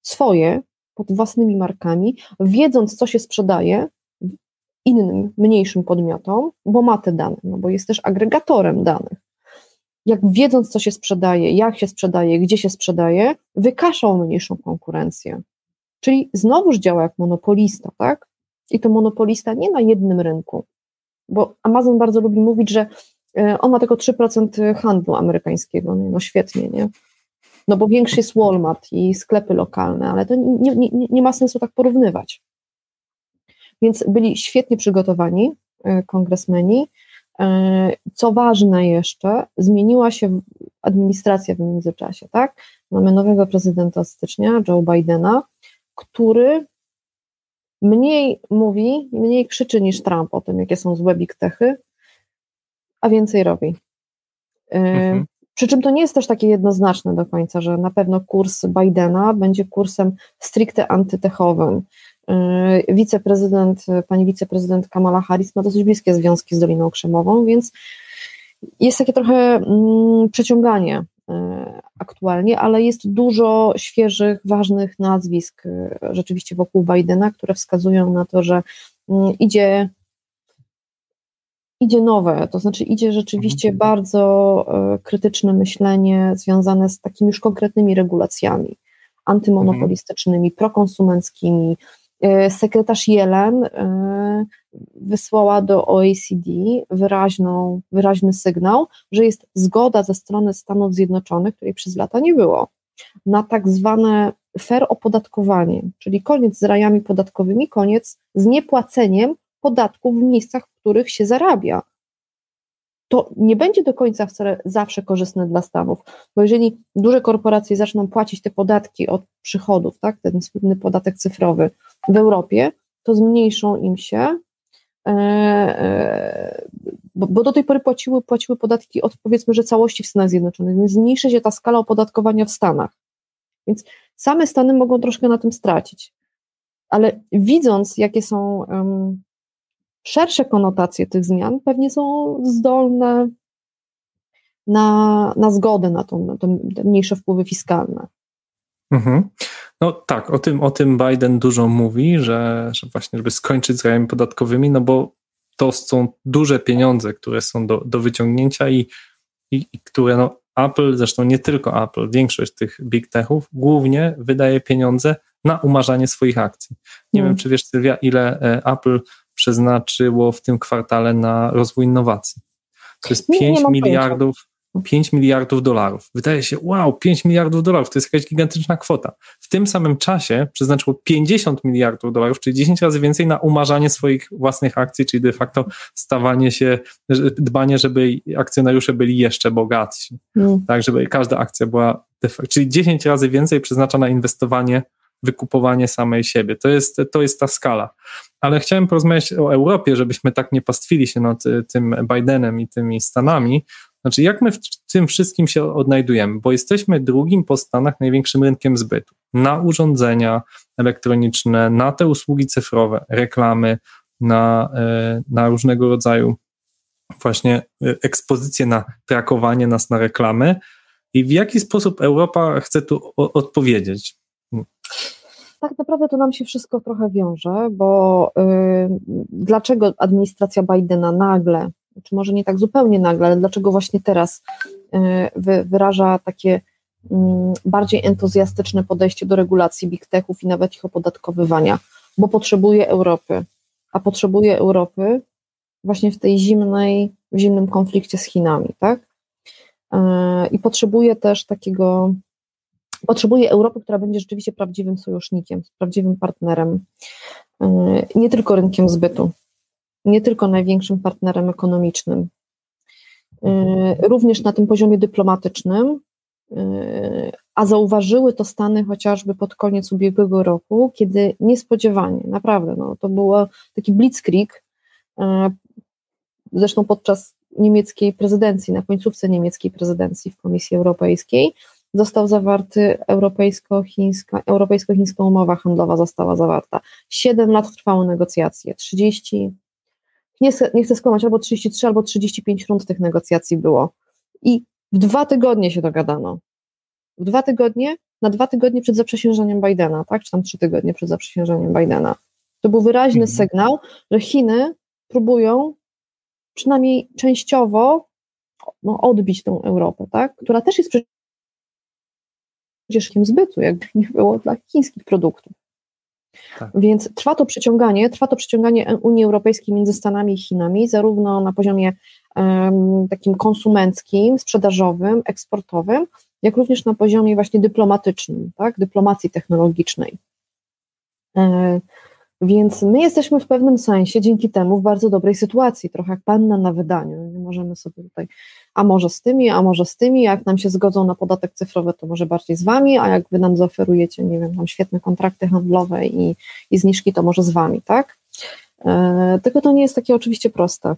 swoje pod własnymi markami, wiedząc, co się sprzedaje, innym, mniejszym podmiotom, bo ma te dane, no bo jest też agregatorem danych. Jak wiedząc, co się sprzedaje, jak się sprzedaje, gdzie się sprzedaje, wykaszał mniejszą konkurencję. Czyli znowuż działa jak monopolista, tak? I to monopolista nie na jednym rynku, bo Amazon bardzo lubi mówić, że e, on ma tylko 3% handlu amerykańskiego. No, świetnie, nie? No bo większy jest Walmart i sklepy lokalne, ale to nie, nie, nie ma sensu tak porównywać. Więc byli świetnie przygotowani e, kongresmeni. E, co ważne jeszcze, zmieniła się administracja w międzyczasie, tak? Mamy nowego prezydenta stycznia, Joe Bidena, który mniej mówi, mniej krzyczy niż Trump o tym, jakie są złe big techy, a więcej robi. E, mhm. Przy czym to nie jest też takie jednoznaczne do końca, że na pewno kurs Bidena będzie kursem stricte antytechowym. Yy, wiceprezydent, pani wiceprezydent Kamala Harris ma dosyć bliskie związki z Doliną Krzemową, więc jest takie trochę mm, przeciąganie aktualnie, ale jest dużo świeżych, ważnych nazwisk yy, rzeczywiście wokół Bidena, które wskazują na to, że mm, idzie idzie nowe, to znaczy idzie rzeczywiście mhm. bardzo e, krytyczne myślenie związane z takimi już konkretnymi regulacjami antymonopolistycznymi, mhm. prokonsumenckimi. E, sekretarz Jelen e, wysłała do OECD wyraźną, wyraźny sygnał, że jest zgoda ze strony Stanów Zjednoczonych, której przez lata nie było, na tak zwane fair opodatkowanie, czyli koniec z rajami podatkowymi, koniec z niepłaceniem podatków w miejscach, w których się zarabia. To nie będzie do końca wcale zawsze korzystne dla Stanów, bo jeżeli duże korporacje zaczną płacić te podatki od przychodów, tak, ten słynny podatek cyfrowy w Europie, to zmniejszą im się, e, e, bo, do tej pory płaciły, płaciły podatki od powiedzmy, że całości w Stanach Zjednoczonych, więc zmniejszy się ta skala opodatkowania w Stanach. Więc same Stany mogą troszkę na tym stracić. Ale widząc, jakie są um, szersze konotacje tych zmian pewnie są zdolne na, na zgodę na, tą, na te mniejsze wpływy fiskalne. Mhm. No tak, o tym, o tym Biden dużo mówi, że, że właśnie, żeby skończyć z rajami podatkowymi, no bo to są duże pieniądze, które są do, do wyciągnięcia i, i, i które no, Apple, zresztą nie tylko Apple, większość tych big techów głównie wydaje pieniądze na umarzanie swoich akcji. Nie hmm. wiem, czy wiesz Sylwia, ile e, Apple przeznaczyło w tym kwartale na rozwój innowacji. To jest nie, 5 nie miliardów. 5 miliardów dolarów. Wydaje się, wow, 5 miliardów dolarów to jest jakaś gigantyczna kwota. W tym samym czasie przeznaczyło 50 miliardów dolarów, czyli 10 razy więcej na umarzanie swoich własnych akcji, czyli de facto stawanie się, dbanie, żeby akcjonariusze byli jeszcze bogatsi. Mm. Tak, żeby każda akcja była, czyli 10 razy więcej przeznacza na inwestowanie wykupowanie samej siebie. To jest, to jest ta skala. Ale chciałem porozmawiać o Europie, żebyśmy tak nie pastwili się nad tym Bidenem i tymi Stanami. Znaczy, jak my w tym wszystkim się odnajdujemy? Bo jesteśmy drugim po Stanach największym rynkiem zbytu na urządzenia elektroniczne, na te usługi cyfrowe, reklamy, na, e, na różnego rodzaju właśnie e, ekspozycje na trakowanie nas na reklamy. I w jaki sposób Europa chce tu odpowiedzieć? Tak naprawdę to nam się wszystko trochę wiąże, bo y, dlaczego administracja Bidena nagle, czy może nie tak zupełnie nagle, ale dlaczego właśnie teraz wy, wyraża takie y, bardziej entuzjastyczne podejście do regulacji big techów i nawet ich opodatkowywania? Bo potrzebuje Europy, a potrzebuje Europy właśnie w tej zimnej, w zimnym konflikcie z Chinami, tak? Y, I potrzebuje też takiego potrzebuje Europy, która będzie rzeczywiście prawdziwym sojusznikiem, prawdziwym partnerem, y, nie tylko rynkiem zbytu, nie tylko największym partnerem ekonomicznym, y, również na tym poziomie dyplomatycznym, y, a zauważyły to Stany chociażby pod koniec ubiegłego roku, kiedy niespodziewanie, naprawdę, no, to był taki blitzkrieg, zresztą podczas niemieckiej prezydencji, na końcówce niemieckiej prezydencji w Komisji Europejskiej, został zawarty europejsko-chińska, europejsko-chińska umowa handlowa została zawarta. Siedem lat trwały negocjacje, 30, nie chcę, nie chcę skłamać, albo 33, albo 35 rund tych negocjacji było. I w dwa tygodnie się dogadano. W dwa tygodnie, na dwa tygodnie przed zaprzysiężeniem Bidena, tak? Czy tam trzy tygodnie przed zaprzysiężeniem Bidena. To był wyraźny mhm. sygnał, że Chiny próbują przynajmniej częściowo no, odbić tą Europę, tak? która też jest przecież zbytu, jakby nie było dla chińskich produktów. Tak. Więc trwa to przyciąganie, trwa to przyciąganie Unii Europejskiej między Stanami i Chinami, zarówno na poziomie um, takim konsumenckim, sprzedażowym, eksportowym, jak również na poziomie właśnie dyplomatycznym, tak, dyplomacji technologicznej. E, więc my jesteśmy w pewnym sensie dzięki temu w bardzo dobrej sytuacji, trochę jak panna na wydaniu. Możemy sobie tutaj, a może z tymi, a może z tymi, jak nam się zgodzą na podatek cyfrowy, to może bardziej z wami, a jak wy nam zaoferujecie, nie wiem, tam świetne kontrakty handlowe i, i zniżki, to może z wami, tak? E, tylko to nie jest takie oczywiście proste.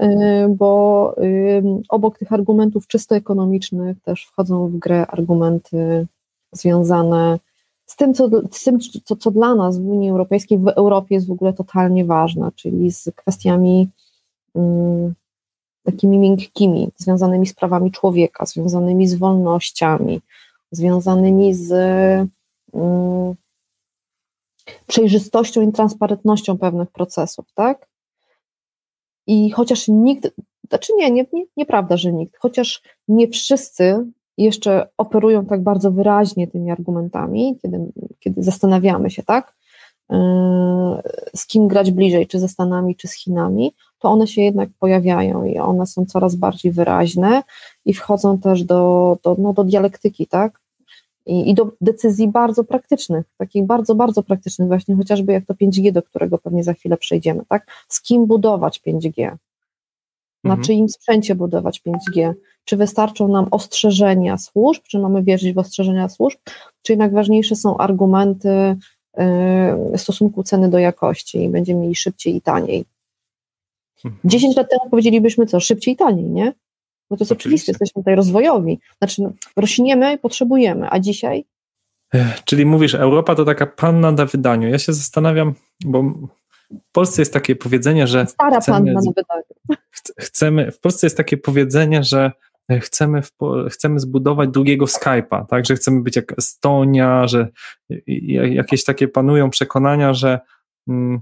mhm. bo obok tych argumentów czysto ekonomicznych też wchodzą w grę argumenty związane z tym, co, z tym co, co dla nas w Unii Europejskiej, w Europie jest w ogóle totalnie ważne, czyli z kwestiami takimi miękkimi, związanymi z prawami człowieka, związanymi z wolnościami, związanymi z um, przejrzystością i transparentnością pewnych procesów, tak? I chociaż nikt, znaczy nie, nie, nie, nieprawda, że nikt, chociaż nie wszyscy jeszcze operują tak bardzo wyraźnie tymi argumentami, kiedy, kiedy zastanawiamy się, tak, yy, z kim grać bliżej, czy ze Stanami, czy z Chinami, to one się jednak pojawiają i one są coraz bardziej wyraźne i wchodzą też do, do, no, do dialektyki, tak, i, i do decyzji bardzo praktycznych, takich bardzo, bardzo praktycznych, właśnie chociażby jak to 5G, do którego pewnie za chwilę przejdziemy, tak? Z kim budować 5G? Na mhm. czyim sprzęcie budować 5G? Czy wystarczą nam ostrzeżenia służb, czy mamy wierzyć w ostrzeżenia służb, czy jednak ważniejsze są argumenty yy, w stosunku ceny do jakości i będziemy mieli szybciej i taniej? 10 mhm. lat temu powiedzielibyśmy co, szybciej i taniej, nie? No to jest oczywiste, jesteśmy tutaj rozwojowi. Znaczy, no, rośniemy i potrzebujemy, a dzisiaj? Czyli mówisz, Europa to taka panna na wydaniu. Ja się zastanawiam, bo w Polsce jest takie powiedzenie, że. Stara chcemy, panna na wydaniu. Chcemy, w Polsce jest takie powiedzenie, że chcemy, w, chcemy zbudować drugiego Skype'a, tak, że chcemy być jak Estonia, że jakieś takie panują przekonania, że mm,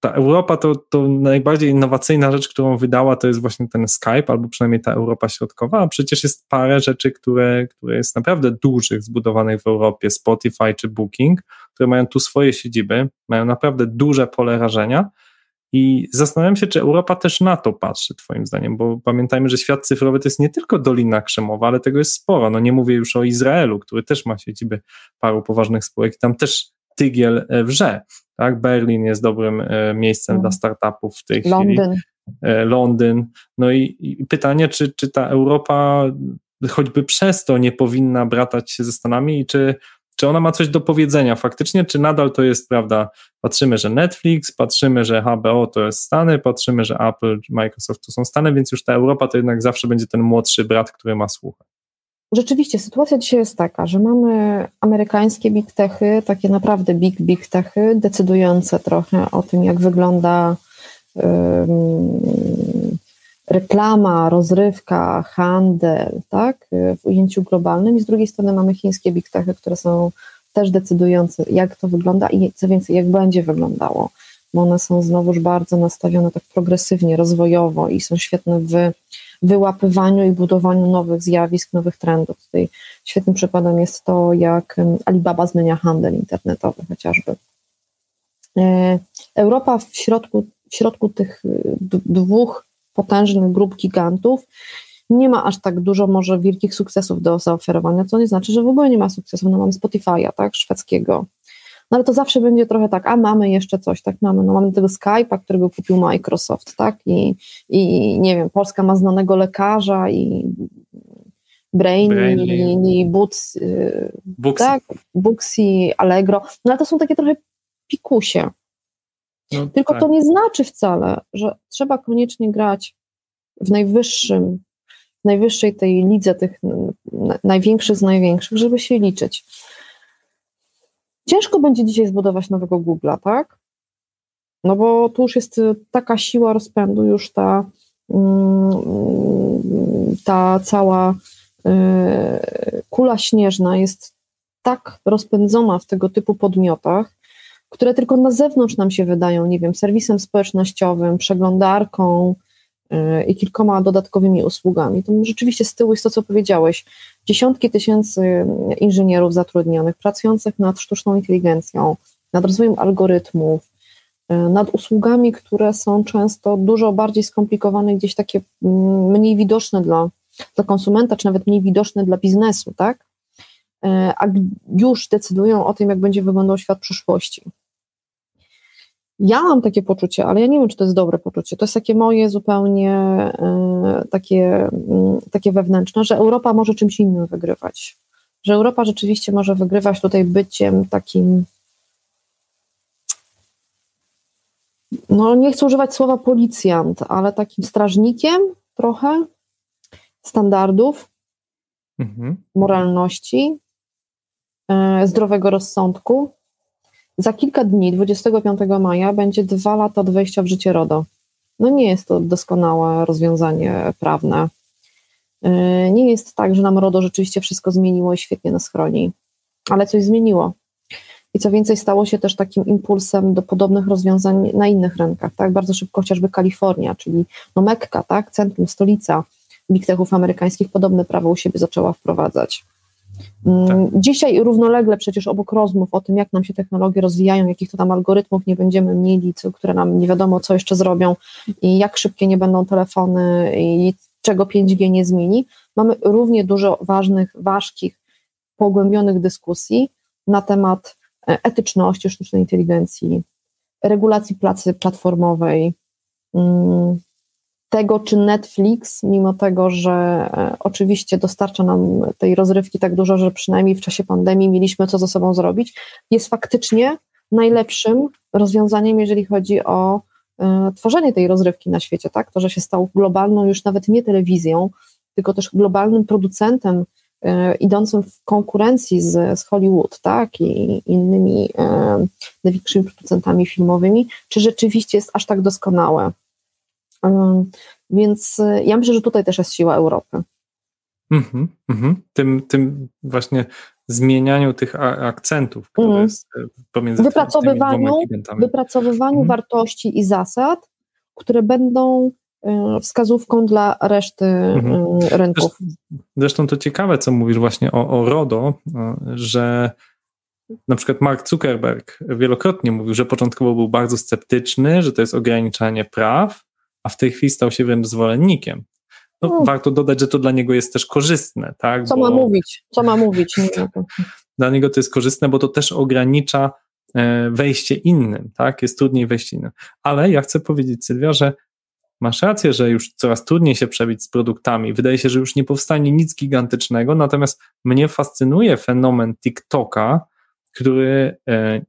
ta Europa to, to najbardziej innowacyjna rzecz, którą wydała, to jest właśnie ten Skype, albo przynajmniej ta Europa Środkowa, a przecież jest parę rzeczy, które, które jest naprawdę dużych, zbudowanych w Europie, Spotify czy Booking, które mają tu swoje siedziby, mają naprawdę duże pole rażenia i zastanawiam się, czy Europa też na to patrzy, Twoim zdaniem, bo pamiętajmy, że świat cyfrowy to jest nie tylko Dolina Krzemowa, ale tego jest sporo. No nie mówię już o Izraelu, który też ma siedziby paru poważnych spółek i tam też tygiel e, wrze. Tak? Berlin jest dobrym e, miejscem dla startupów w tej Londyn. chwili. E, Londyn. No i, i pytanie, czy, czy ta Europa choćby przez to nie powinna bratać się ze Stanami i czy, czy ona ma coś do powiedzenia faktycznie, czy nadal to jest, prawda, patrzymy, że Netflix, patrzymy, że HBO to jest Stany, patrzymy, że Apple, Microsoft to są Stany, więc już ta Europa to jednak zawsze będzie ten młodszy brat, który ma słuchać. Rzeczywiście, sytuacja dzisiaj jest taka, że mamy amerykańskie big techy, takie naprawdę big, big techy, decydujące trochę o tym, jak wygląda um, reklama, rozrywka, handel, tak, w ujęciu globalnym. I z drugiej strony mamy chińskie big techy, które są też decydujące, jak to wygląda i co więcej, jak będzie wyglądało, bo one są znowuż bardzo nastawione tak progresywnie, rozwojowo i są świetne w wyłapywaniu i budowaniu nowych zjawisk, nowych trendów. Tutaj świetnym przykładem jest to, jak Alibaba zmienia handel internetowy chociażby. E, Europa w środku, w środku tych y, dwóch potężnych grup gigantów nie ma aż tak dużo może wielkich sukcesów do zaoferowania, co nie znaczy, że w ogóle nie ma sukcesów. No mamy Spotify'a, tak, szwedzkiego, no ale to zawsze będzie trochę tak, a mamy jeszcze coś, tak, mamy, no mamy tego Skype'a, którego kupił Microsoft, tak, i, i nie wiem, Polska ma znanego lekarza i Brain i, i Boots, y, Booksy. tak, Booksy, Allegro, no ale to są takie trochę pikusie. No, Tylko tak. to nie znaczy wcale, że trzeba koniecznie grać w najwyższym, w najwyższej tej lidze tych największych z największych, żeby się liczyć. Ciężko będzie dzisiaj zbudować nowego Google'a, tak? No bo tu już jest taka siła rozpędu, już ta, mm, ta cała y, kula śnieżna jest tak rozpędzona w tego typu podmiotach, które tylko na zewnątrz nam się wydają, nie wiem, serwisem społecznościowym, przeglądarką, Y, i kilkoma dodatkowymi usługami. To rzeczywiście z tyłu jest to, co powiedziałeś. Dziesiątki tysięcy inżynierów zatrudnionych, pracujących nad sztuczną inteligencją, nad rozwojem algorytmów, y, nad usługami, które są często dużo bardziej skomplikowane, gdzieś takie mm, mniej widoczne dla, dla konsumenta, czy nawet mniej widoczne dla biznesu, tak? Y, a już decydują o tym, jak będzie wyglądał świat przyszłości. Ja mam takie poczucie, ale ja nie wiem, czy to jest dobre poczucie. To jest takie moje zupełnie y, takie, y, takie wewnętrzne, że Europa może czymś innym wygrywać. Że Europa rzeczywiście może wygrywać tutaj byciem takim no nie chcę używać słowa policjant, ale takim strażnikiem trochę standardów, mhm. moralności, e, zdrowego rozsądku. Za kilka dni, 25 maja, będzie dwa lata od wejścia w życie RODO. No nie jest to doskonałe rozwiązanie prawne. E, nie jest tak, że nam RODO rzeczywiście wszystko zmieniło i świetnie nas chroni, ale coś zmieniło. I co więcej, stało się też takim impulsem do podobnych rozwiązań na innych rynkach. Tak? Bardzo szybko chociażby Kalifornia, czyli no Mekka, tak? centrum, stolica big techów amerykańskich, podobne prawo u siebie zaczęła wprowadzać. Mm, tak. Dzisiaj równolegle przecież obok rozmów o tym, jak nam się technologie rozwijają, jakich to tam algorytmów nie będziemy mieli, co, które nam nie wiadomo co jeszcze zrobią i jak szybkie nie będą telefony i czego 5G nie zmieni, mamy równie dużo ważnych, ważkich, pogłębionych dyskusji na temat e, etyczności sztucznej inteligencji, regulacji pracy platformowej, mm, tego, czy Netflix, mimo tego, że e, oczywiście dostarcza nam tej rozrywki tak dużo, że przynajmniej w czasie pandemii mieliśmy co ze sobą zrobić, jest faktycznie najlepszym rozwiązaniem, jeżeli chodzi o e, tworzenie tej rozrywki na świecie, tak? To, że się stał globalną już nawet nie telewizją, tylko też globalnym producentem e, idącym w konkurencji z, z Hollywood, tak? I innymi największymi producentami filmowymi, czy rzeczywiście jest aż tak doskonałe? Więc y, ja myślę, że tutaj też jest siła Europy. Mm-hmm, mm-hmm. Tym, tym właśnie zmienianiu tych akcentów, które mm. jest y, pomiędzy wypracowywaniu, wypracowywaniu mm. wartości i zasad, które będą y, wskazówką dla reszty mm-hmm. rynków. Zresztą, zresztą to ciekawe, co mówisz właśnie o, o RODO, że na przykład Mark Zuckerberg wielokrotnie mówił, że początkowo był bardzo sceptyczny, że to jest ograniczanie praw, a w tej chwili stał się wręcz zwolennikiem. No, no. Warto dodać, że to dla niego jest też korzystne, tak? Co bo... ma mówić? Co ma mówić? dla niego to jest korzystne, bo to też ogranicza e, wejście innym, tak? Jest trudniej wejść innym. Ale ja chcę powiedzieć, Sylwia, że masz rację, że już coraz trudniej się przebić z produktami. Wydaje się, że już nie powstanie nic gigantycznego, natomiast mnie fascynuje fenomen TikToka, który e,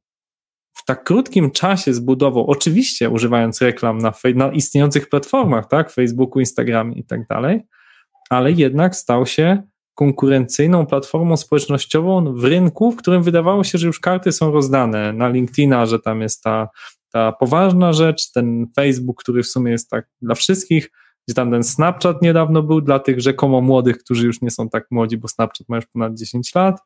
w tak krótkim czasie zbudował, oczywiście używając reklam na, na istniejących platformach, tak, Facebooku, Instagramie i tak dalej, ale jednak stał się konkurencyjną platformą społecznościową w rynku, w którym wydawało się, że już karty są rozdane. Na LinkedIna, że tam jest ta, ta poważna rzecz, ten Facebook, który w sumie jest tak dla wszystkich, gdzie tam ten Snapchat niedawno był dla tych rzekomo młodych, którzy już nie są tak młodzi, bo Snapchat ma już ponad 10 lat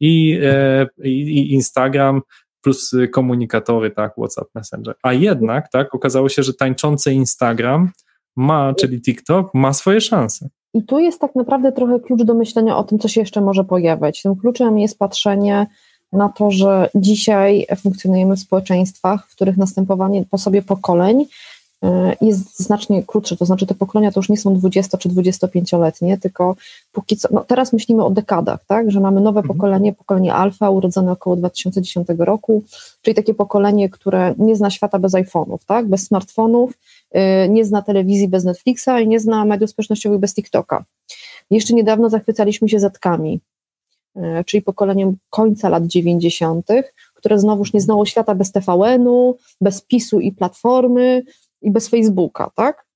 i, e, i Instagram, plus y, komunikatory, tak, WhatsApp Messenger. A jednak, tak, okazało się, że tańczący Instagram ma, czyli TikTok, ma swoje szanse. I tu jest tak naprawdę trochę klucz do myślenia o tym, co się jeszcze może pojawiać. Tym kluczem jest patrzenie na to, że dzisiaj funkcjonujemy w społeczeństwach, w których następowanie po sobie pokoleń jest znacznie krótsze, to znaczy te pokolenia to już nie są 20 czy 25-letnie, tylko póki co, no teraz myślimy o dekadach, tak, że mamy nowe mhm. pokolenie, pokolenie alfa, urodzone około 2010 roku, czyli takie pokolenie, które nie zna świata bez iPhone'ów, tak, bez smartfonów, e, nie zna telewizji bez Netflixa i nie zna mediów społecznościowych bez TikToka. Jeszcze niedawno zachwycaliśmy się Zetkami, e, czyli pokoleniem końca lat 90., które znowuż nie znało świata bez TVN-u, bez PiSu i Platformy, i bez Facebooka, tak?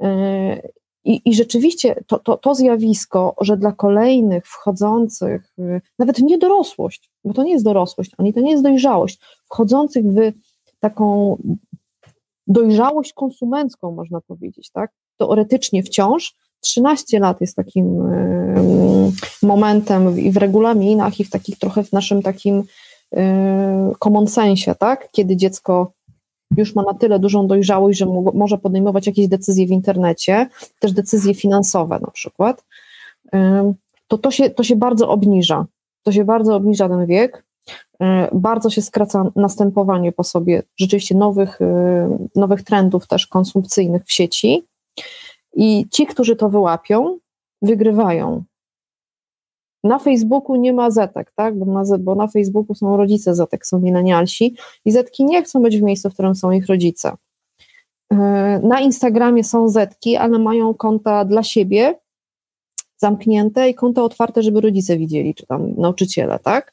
E, I, I, rzeczywiście to, to, to zjawisko, że dla kolejnych wchodzących, nawet nie dorosłość, bo to nie jest dorosłość, ani to nie jest dojrzałość, wchodzących w taką dojrzałość konsumencką, można powiedzieć, tak? Teoretycznie wciąż 13 lat jest takim momentem i w regulaminach, i w takich trochę w naszym takim common sensie, tak? Kiedy dziecko już ma na tyle dużą dojrzałość, że może podejmować jakieś decyzje w internecie, też decyzje finansowe na przykład, to to się, to się bardzo obniża. To się bardzo obniża ten wiek, bardzo się skraca następowanie po sobie rzeczywiście nowych, nowych trendów też konsumpcyjnych w sieci i ci, którzy to wyłapią, wygrywają. Na Facebooku nie ma zetek, tak? Bo na, bo na Facebooku są rodzice zetek, są milenialsi i zetki nie chcą być w miejscu, w którym są ich rodzice. E, na Instagramie są zetki, ale mają konta dla siebie zamknięte i konta otwarte, żeby rodzice widzieli, czy tam nauczyciele, tak?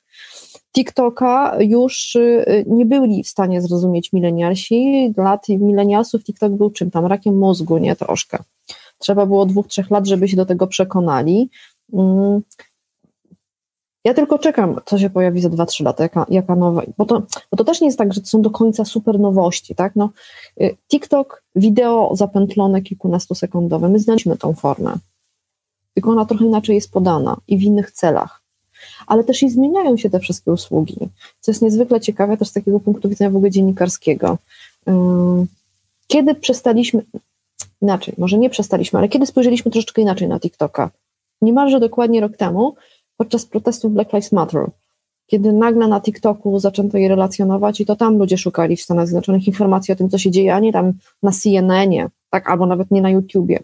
TikToka już y, nie byli w stanie zrozumieć milenialsi. Lat milenialsów TikTok był czym tam, rakiem mózgu, nie troszkę. Trzeba było dwóch, trzech lat, żeby się do tego przekonali. Ja tylko czekam, co się pojawi za 2-3 lata, jaka, jaka nowa, bo to, bo to też nie jest tak, że to są do końca super nowości, tak? No, y, TikTok, wideo zapętlone kilkunastosekundowe, my znaliśmy tą formę, tylko ona trochę inaczej jest podana i w innych celach. Ale też i zmieniają się te wszystkie usługi, co jest niezwykle ciekawe też z takiego punktu widzenia w ogóle dziennikarskiego. Kiedy przestaliśmy, inaczej, może nie przestaliśmy, ale kiedy spojrzeliśmy troszeczkę inaczej na TikToka? Niemalże dokładnie rok temu, podczas protestów Black Lives Matter, kiedy nagle na TikToku zaczęto je relacjonować i to tam ludzie szukali w Stanach Zjednoczonych informacji o tym, co się dzieje, a nie tam na CNN-ie, tak, albo nawet nie na YouTubie,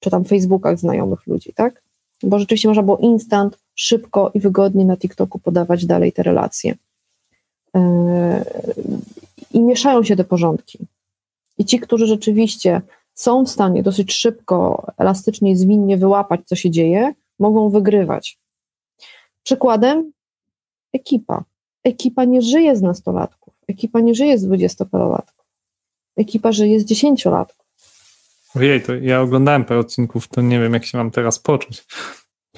czy tam Facebookach znajomych ludzi, tak? Bo rzeczywiście można było instant, szybko i wygodnie na TikToku podawać dalej te relacje. Yy, I mieszają się te porządki. I ci, którzy rzeczywiście są w stanie dosyć szybko, elastycznie i zwinnie wyłapać, co się dzieje, mogą wygrywać. Przykładem ekipa. Ekipa nie żyje z nastolatków, ekipa nie żyje z dwudziestoparolatków, ekipa żyje z dziesięciolatków. Ojej, to ja oglądałem parę odcinków, to nie wiem, jak się mam teraz poczuć.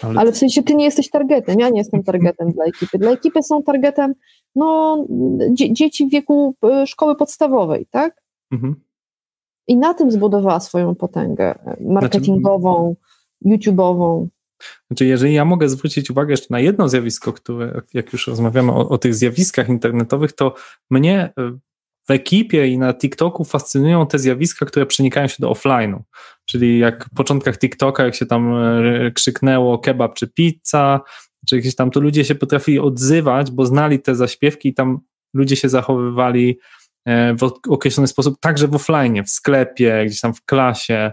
Ale... Ale w sensie ty nie jesteś targetem, ja nie jestem targetem dla ekipy. Dla ekipy są targetem no, dzie dzieci w wieku y, szkoły podstawowej, tak? Mhm. I na tym zbudowała swoją potęgę marketingową, znaczy, YouTube'ową. Znaczy, jeżeli ja mogę zwrócić uwagę jeszcze na jedno zjawisko, które, jak już rozmawiamy o, o tych zjawiskach internetowych, to mnie y, w ekipie i na TikToku fascynują te zjawiska, które przenikają się do offline'u. Czyli jak w początkach TikToka, jak się tam e, krzyknęło kebab czy pizza, czy jakieś tam, to ludzie się potrafili odzywać, bo znali te zaśpiewki i tam ludzie się zachowywali e, w określony sposób, także w offline, w sklepie, gdzieś tam w klasie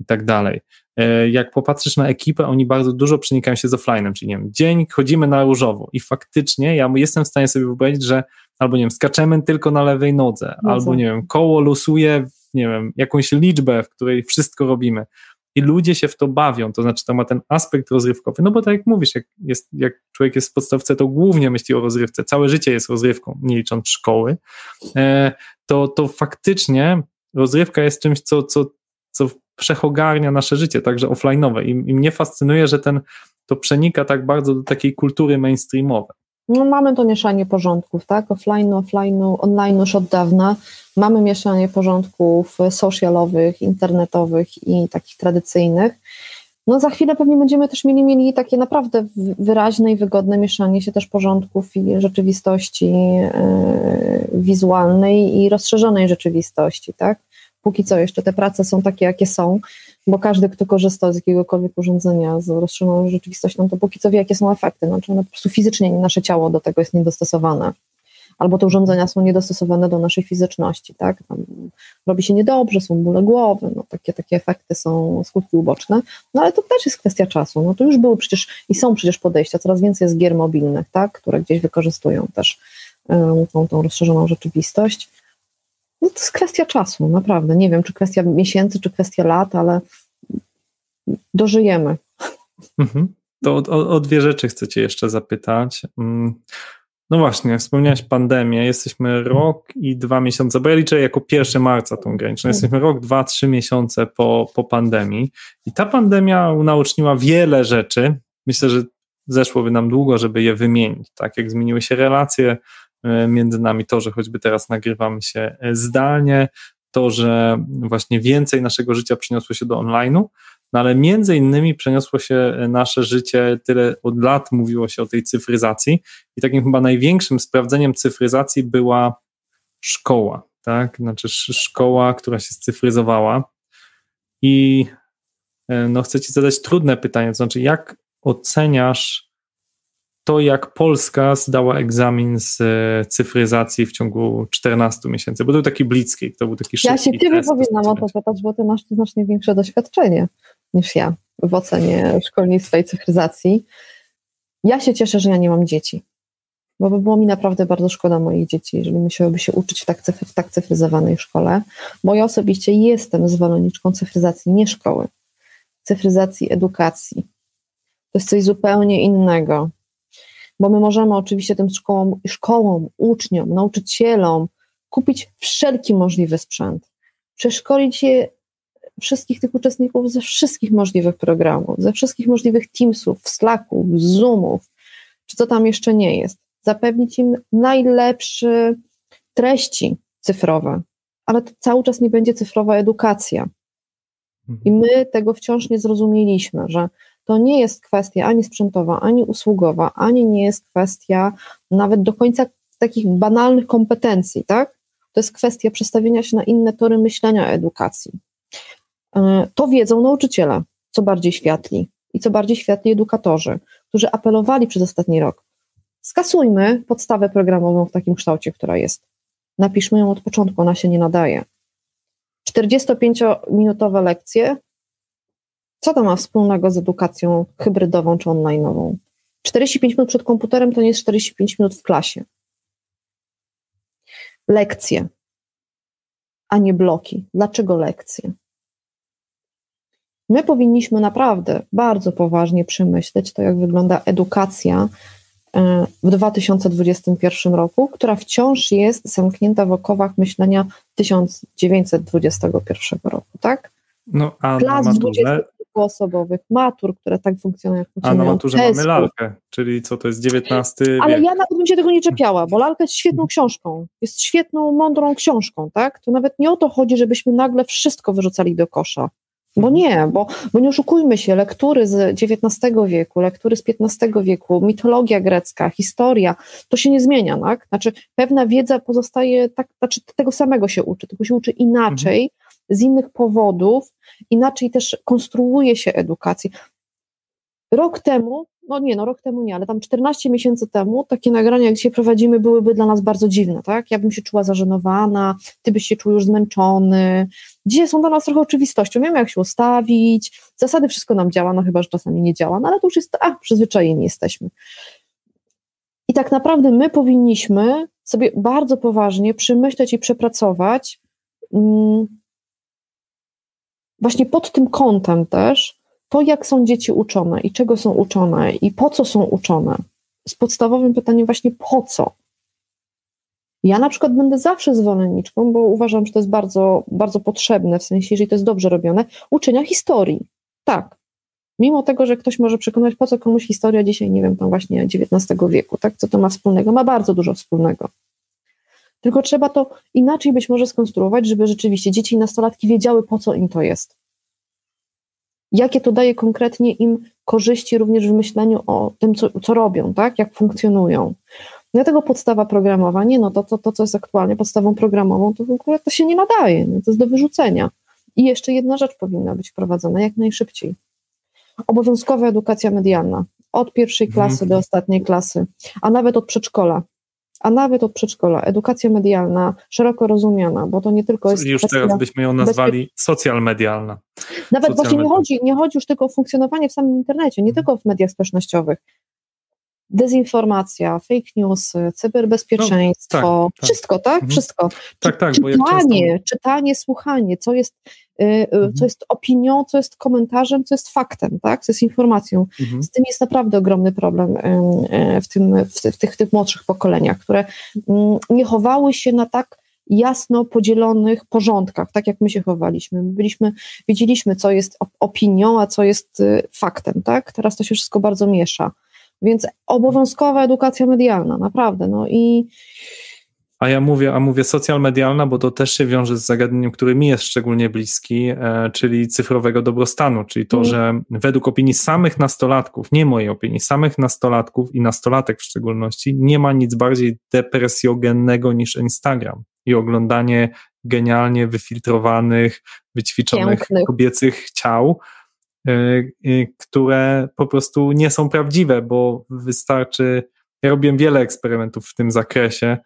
i tak dalej. E, jak popatrzysz na ekipę, oni bardzo dużo przenikają się z offline'em, czyli nie wiem, dzień chodzimy na różowo i faktycznie ja jestem w stanie sobie wyobrazić, że albo nie wiem, skaczemy tylko na lewej nodze, no albo nie wiem, koło losuje, nie wiem, jakąś liczbę, w której wszystko robimy. I ludzie się w to bawią, to znaczy to ma ten aspekt rozrywkowy, no bo tak jak mówisz, jak, jest, jak człowiek jest w podstawce, to głównie myśli o rozrywce, całe życie jest rozrywką, nie licząc szkoły, e, to, to faktycznie rozrywka jest czymś, co, co, co przechogarnia nasze życie, także offline'owe I, i mnie fascynuje, że ten, to przenika tak bardzo do takiej kultury mainstreamowej. No, mamy to mieszanie porządków, tak? Offline, offline, online już od dawna. Mamy mieszanie porządków socialowych, internetowych i takich tradycyjnych. No za chwilę pewnie będziemy też mieli, mieli takie naprawdę wyraźne i wygodne mieszanie się też porządków i rzeczywistości yy, wizualnej i rozszerzonej rzeczywistości, tak? Póki co jeszcze te prace są takie, jakie są, bo każdy, kto korzysta z jakiegokolwiek urządzenia z rozszerzoną rzeczywistością, to póki co wie, jakie są efekty. Znaczy one po prostu fizycznie nasze ciało do tego jest niedostosowane. Albo te urządzenia są niedostosowane do naszej fizyczności, tak? Tam robi się niedobrze, są bóle głowy, no takie, takie efekty są skutki uboczne. No ale to też jest kwestia czasu. No to już były przecież i są przecież podejścia, coraz więcej jest gier mobilnych, tak? Które gdzieś wykorzystują też um, tą, tą rozszerzoną rzeczywistość. No to jest kwestia czasu, naprawdę. Nie wiem, czy kwestia miesięcy, czy kwestia lat, ale dożyjemy. Mhm. To o, o, dwie rzeczy chcę Cię jeszcze zapytać. Mm, no właśnie, wspomniałeś pandemię. Jesteśmy rok i dwa miesiące, bo ja liczę jako 1 marca tą graniczną. Jesteśmy rok, dwa, trzy miesiące po, po pandemii. I ta pandemia unaoczniła wiele rzeczy. Myślę, że zeszłoby nam długo, żeby je wymienić. Tak jak zmieniły się relacje między nami, to, że choćby teraz nagrywamy się e, zdalnie, to, że właśnie więcej naszego życia przeniosło się do online'u, no ale między innymi przeniosło się e, nasze życie, tyle od lat mówiło się o tej cyfryzacji i takim chyba największym sprawdzeniem cyfryzacji była szkoła, tak, znaczy szkoła, która się scyfryzowała. I no chcę Ci zadać trudne pytanie, to znaczy jak oceniasz to, jak Polska zdała egzamin z e, cyfryzacji w ciągu 14 miesięcy, bo to był taki blitzkrieg, to był taki szybki Ja się ciebie powinnam o to pytać, bo ty masz znacznie większe doświadczenie niż ja w ocenie szkolnictwa i cyfryzacji. Ja się cieszę, że ja nie mam dzieci, bo by było mi naprawdę bardzo szkoda moich dzieci, jeżeli musiałyby się uczyć w tak, cyfry, w tak cyfryzowanej szkole, bo ja osobiście jestem zwolenniczką cyfryzacji, nie szkoły, cyfryzacji edukacji. To jest coś zupełnie innego bo my możemy oczywiście tym szkołom, szkołom, uczniom, nauczycielom kupić wszelki możliwy sprzęt, przeszkolić je wszystkich tych uczestników ze wszystkich możliwych programów, ze wszystkich możliwych Teamsów, Slacków, Zoomów, czy co tam jeszcze nie jest. Zapewnić im najlepsze treści cyfrowe, ale to cały czas nie będzie cyfrowa edukacja. I my tego wciąż nie zrozumieliśmy, że to nie jest kwestia ani sprzętowa, ani usługowa, ani nie jest kwestia nawet do końca takich banalnych kompetencji, tak? To jest kwestia przestawienia się na inne tory myślenia edukacji. E, to wiedzą nauczyciele, co bardziej światli i co bardziej światli edukatorzy, którzy apelowali przez ostatni rok. Skasujmy podstawę programową w takim kształcie, która jest. Napiszmy ją od początku, ona się nie nadaje. 45-minutowe lekcje, co to ma wspólnego z edukacją hybrydową czy online'ową? 45 minut przed komputerem to nie jest 45 minut w klasie. Lekcje, a nie bloki. Dlaczego lekcje? My powinniśmy naprawdę bardzo poważnie przemyśleć to, jak wygląda edukacja e, w 2021 roku, która wciąż jest zamknięta w okowach myślenia 1921 roku, tak? No, a Klas na maturze, osobowych, matur, które tak funkcjonują. Jak a na maturze mamy lalkę, czyli co to jest 19 Ale wiek. ja nawet bym się tego nie czepiała, bo lalka jest świetną książką, jest świetną, mądrą książką, tak? To nawet nie o to chodzi, żebyśmy nagle wszystko wyrzucali do kosza. Bo nie, bo, bo nie oszukujmy się, lektury z XIX wieku, lektury z XV wieku, mitologia grecka, historia, to się nie zmienia, tak? Znaczy pewna wiedza pozostaje, tak, znaczy tego samego się uczy, tylko się uczy inaczej, mhm. Z innych powodów, inaczej też konstruuje się edukację. Rok temu, no nie, no rok temu nie, ale tam 14 miesięcy temu takie nagrania, jak dzisiaj prowadzimy, byłyby dla nas bardzo dziwne, tak? Ja bym się czuła zażenowana, ty byś się czuł już zmęczony. Dzisiaj są dla nas trochę oczywistością, wiemy jak się ustawić, zasady wszystko nam działa, no chyba, że czasami nie działa, no ale to już jest, a, przyzwyczajeni jesteśmy. I tak naprawdę my powinniśmy sobie bardzo poważnie przemyśleć i przepracować mm, właśnie pod tym kątem też to, jak są dzieci uczone i czego są uczone i po co są uczone. Z podstawowym pytaniem właśnie po co. Ja na przykład będę zawsze zwolenniczką, bo uważam, że to jest bardzo, bardzo potrzebne, w sensie, jeżeli to jest dobrze robione, uczenia historii. Tak. Mimo tego, że ktoś może przekonać, po co komuś historia dzisiaj, nie wiem, tam właśnie XIX wieku, tak? Co to ma wspólnego? Ma bardzo dużo wspólnego. Tylko trzeba to inaczej być może skonstruować, żeby rzeczywiście dzieci i nastolatki wiedziały, po co im to jest. Jakie to daje konkretnie im korzyści również w myśleniu o tym, co, co robią, tak? jak funkcjonują. Dlatego podstawa programowania, no to, to, to, co jest aktualnie podstawą programową, to w ogóle to się nie nadaje, no to jest do wyrzucenia. I jeszcze jedna rzecz powinna być wprowadzona jak najszybciej. Obowiązkowa edukacja medialna. Od pierwszej klasy mhm. do ostatniej klasy, a nawet od przedszkola a nawet od przedszkola, edukacja medialna, szeroko rozumiana, bo to nie tylko jest. Już teraz byśmy ją nazwali bezpie... social medialna. Nawet właśnie nie chodzi, nie chodzi już tylko o funkcjonowanie w samym internecie, nie tylko w mediach społecznościowych. Dezinformacja, fake news, cyberbezpieczeństwo, no, tak, tak. wszystko, tak? Mhm. Wszystko. Tak, tak, czytanie, często... czytanie, słuchanie, co jest, y, y, mhm. co jest opinią, co jest komentarzem, co jest faktem, tak? Co jest informacją. Mhm. Z tym jest naprawdę ogromny problem y, w, tym, w, tych, w tych młodszych pokoleniach, które mm, nie chowały się na tak jasno podzielonych porządkach, tak jak my się chowaliśmy. My byliśmy, wiedzieliśmy, co jest opinią, a co jest faktem, tak? Teraz to się wszystko bardzo miesza. Więc obowiązkowa edukacja medialna, naprawdę. No i. A ja mówię, a mówię social medialna, bo to też się wiąże z zagadnieniem, który mi jest szczególnie bliski, e, czyli cyfrowego dobrostanu, czyli to, mm. że według opinii samych nastolatków, nie mojej opinii, samych nastolatków i nastolatek w szczególności, nie ma nic bardziej depresjogennego niż Instagram i oglądanie genialnie wyfiltrowanych, wyćwiczonych Pięknych. kobiecych ciał, które po prostu nie są prawdziwe, bo wystarczy. Ja robiłem wiele eksperymentów w tym zakresie,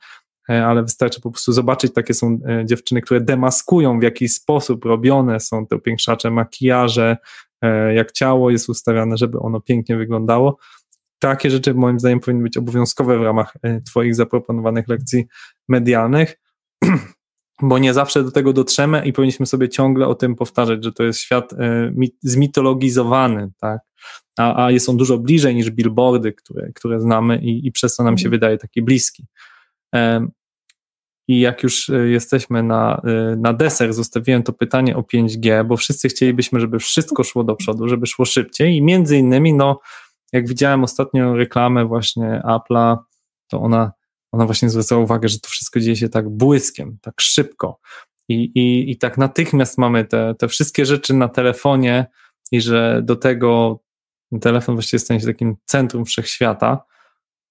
e, ale wystarczy po prostu zobaczyć, takie są e, dziewczyny, które demaskują, w jaki sposób robione są te upiększacze, makijaże, e, jak ciało jest ustawiane, żeby ono pięknie wyglądało. Takie rzeczy moim zdaniem powinny być obowiązkowe w ramach Twoich zaproponowanych lekcji medialnych. bo nie zawsze do tego dotrzemy i powinniśmy sobie ciągle o tym powtarzać, że to jest świat e, zmitologizowany, tak? A, a jest on dużo bliżej niż billboardy, które, które znamy i, i przez to nam się mhm. wydaje taki bliski. I jak już e, jesteśmy na, e, na deser, zostawiłem to pytanie o 5G, bo wszyscy chcielibyśmy, żeby wszystko szło do przodu, żeby szło szybciej i między innymi, no, jak widziałem ostatnio reklamę właśnie Apple'a, to ona, ona właśnie zwracała uwagę, że to wszystko dzieje się tak błyskiem, tak szybko. I, i, i tak natychmiast mamy te, te wszystkie rzeczy na telefonie i że do tego telefon właściwie stanie się takim centrum wszechświata,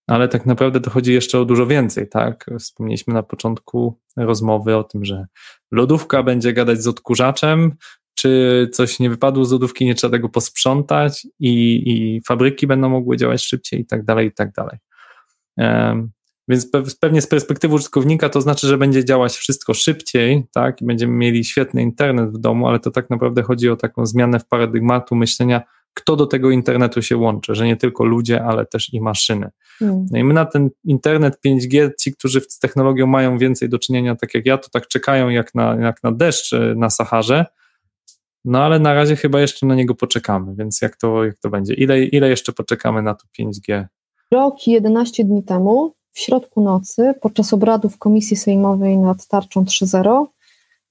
ale tak naprawdę dochodzi jeszcze o dużo więcej, tak? Wspomnieliśmy na początku rozmowy o tym, że lodówka będzie gadać z odkurzaczem, czy coś nie wypadło z lodówki, nie trzeba tego posprzątać i, i fabryki będą mogły działać szybciej i tak dalej, i tak dalej. Więc pewnie z perspektywy użytkownika to znaczy, że będzie działać wszystko szybciej, tak, i będziemy mieli świetny internet w domu, ale to tak naprawdę chodzi o taką zmianę w paradygmatu myślenia, kto do tego internetu się łączy, że nie tylko ludzie, ale też i maszyny. Hmm. No i my na ten internet 5G, ci, którzy z technologią mają więcej do czynienia, tak jak ja, to tak czekają jak na, jak na deszcz e, na Saharze, no ale na razie chyba jeszcze na niego poczekamy, więc jak to, jak to będzie? Ile, ile jeszcze poczekamy na to 5G? Rok i 11 dni temu, w środku nocy, podczas obradów Komisji Sejmowej nad tarczą 3.0,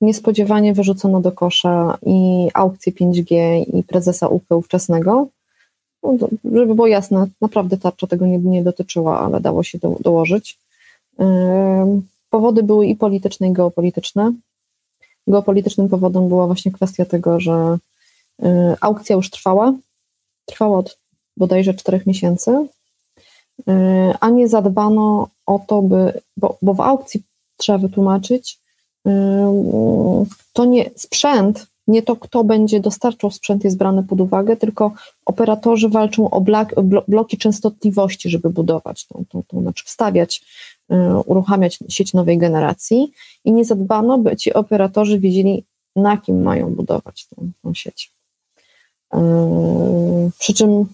niespodziewanie wyrzucono do kosza i aukcję 5G i prezesa UPE ówczesnego. No, żeby było jasne, naprawdę tarcza tego nie, nie dotyczyła, ale dało się do, dołożyć. Yy, powody były i polityczne, i geopolityczne. Geopolitycznym powodem była właśnie kwestia tego, że yy, aukcja już trwała. Trwała od bodajże czterech miesięcy, a nie zadbano o to, by, bo, bo w aukcji trzeba wytłumaczyć, to nie sprzęt, nie to kto będzie dostarczał sprzęt jest brany pod uwagę, tylko operatorzy walczą o bloki częstotliwości, żeby budować tą, tą, tą znaczy wstawiać, y, uruchamiać sieć nowej generacji i nie zadbano, by ci operatorzy wiedzieli, na kim mają budować tą, tą sieć. Przy czym,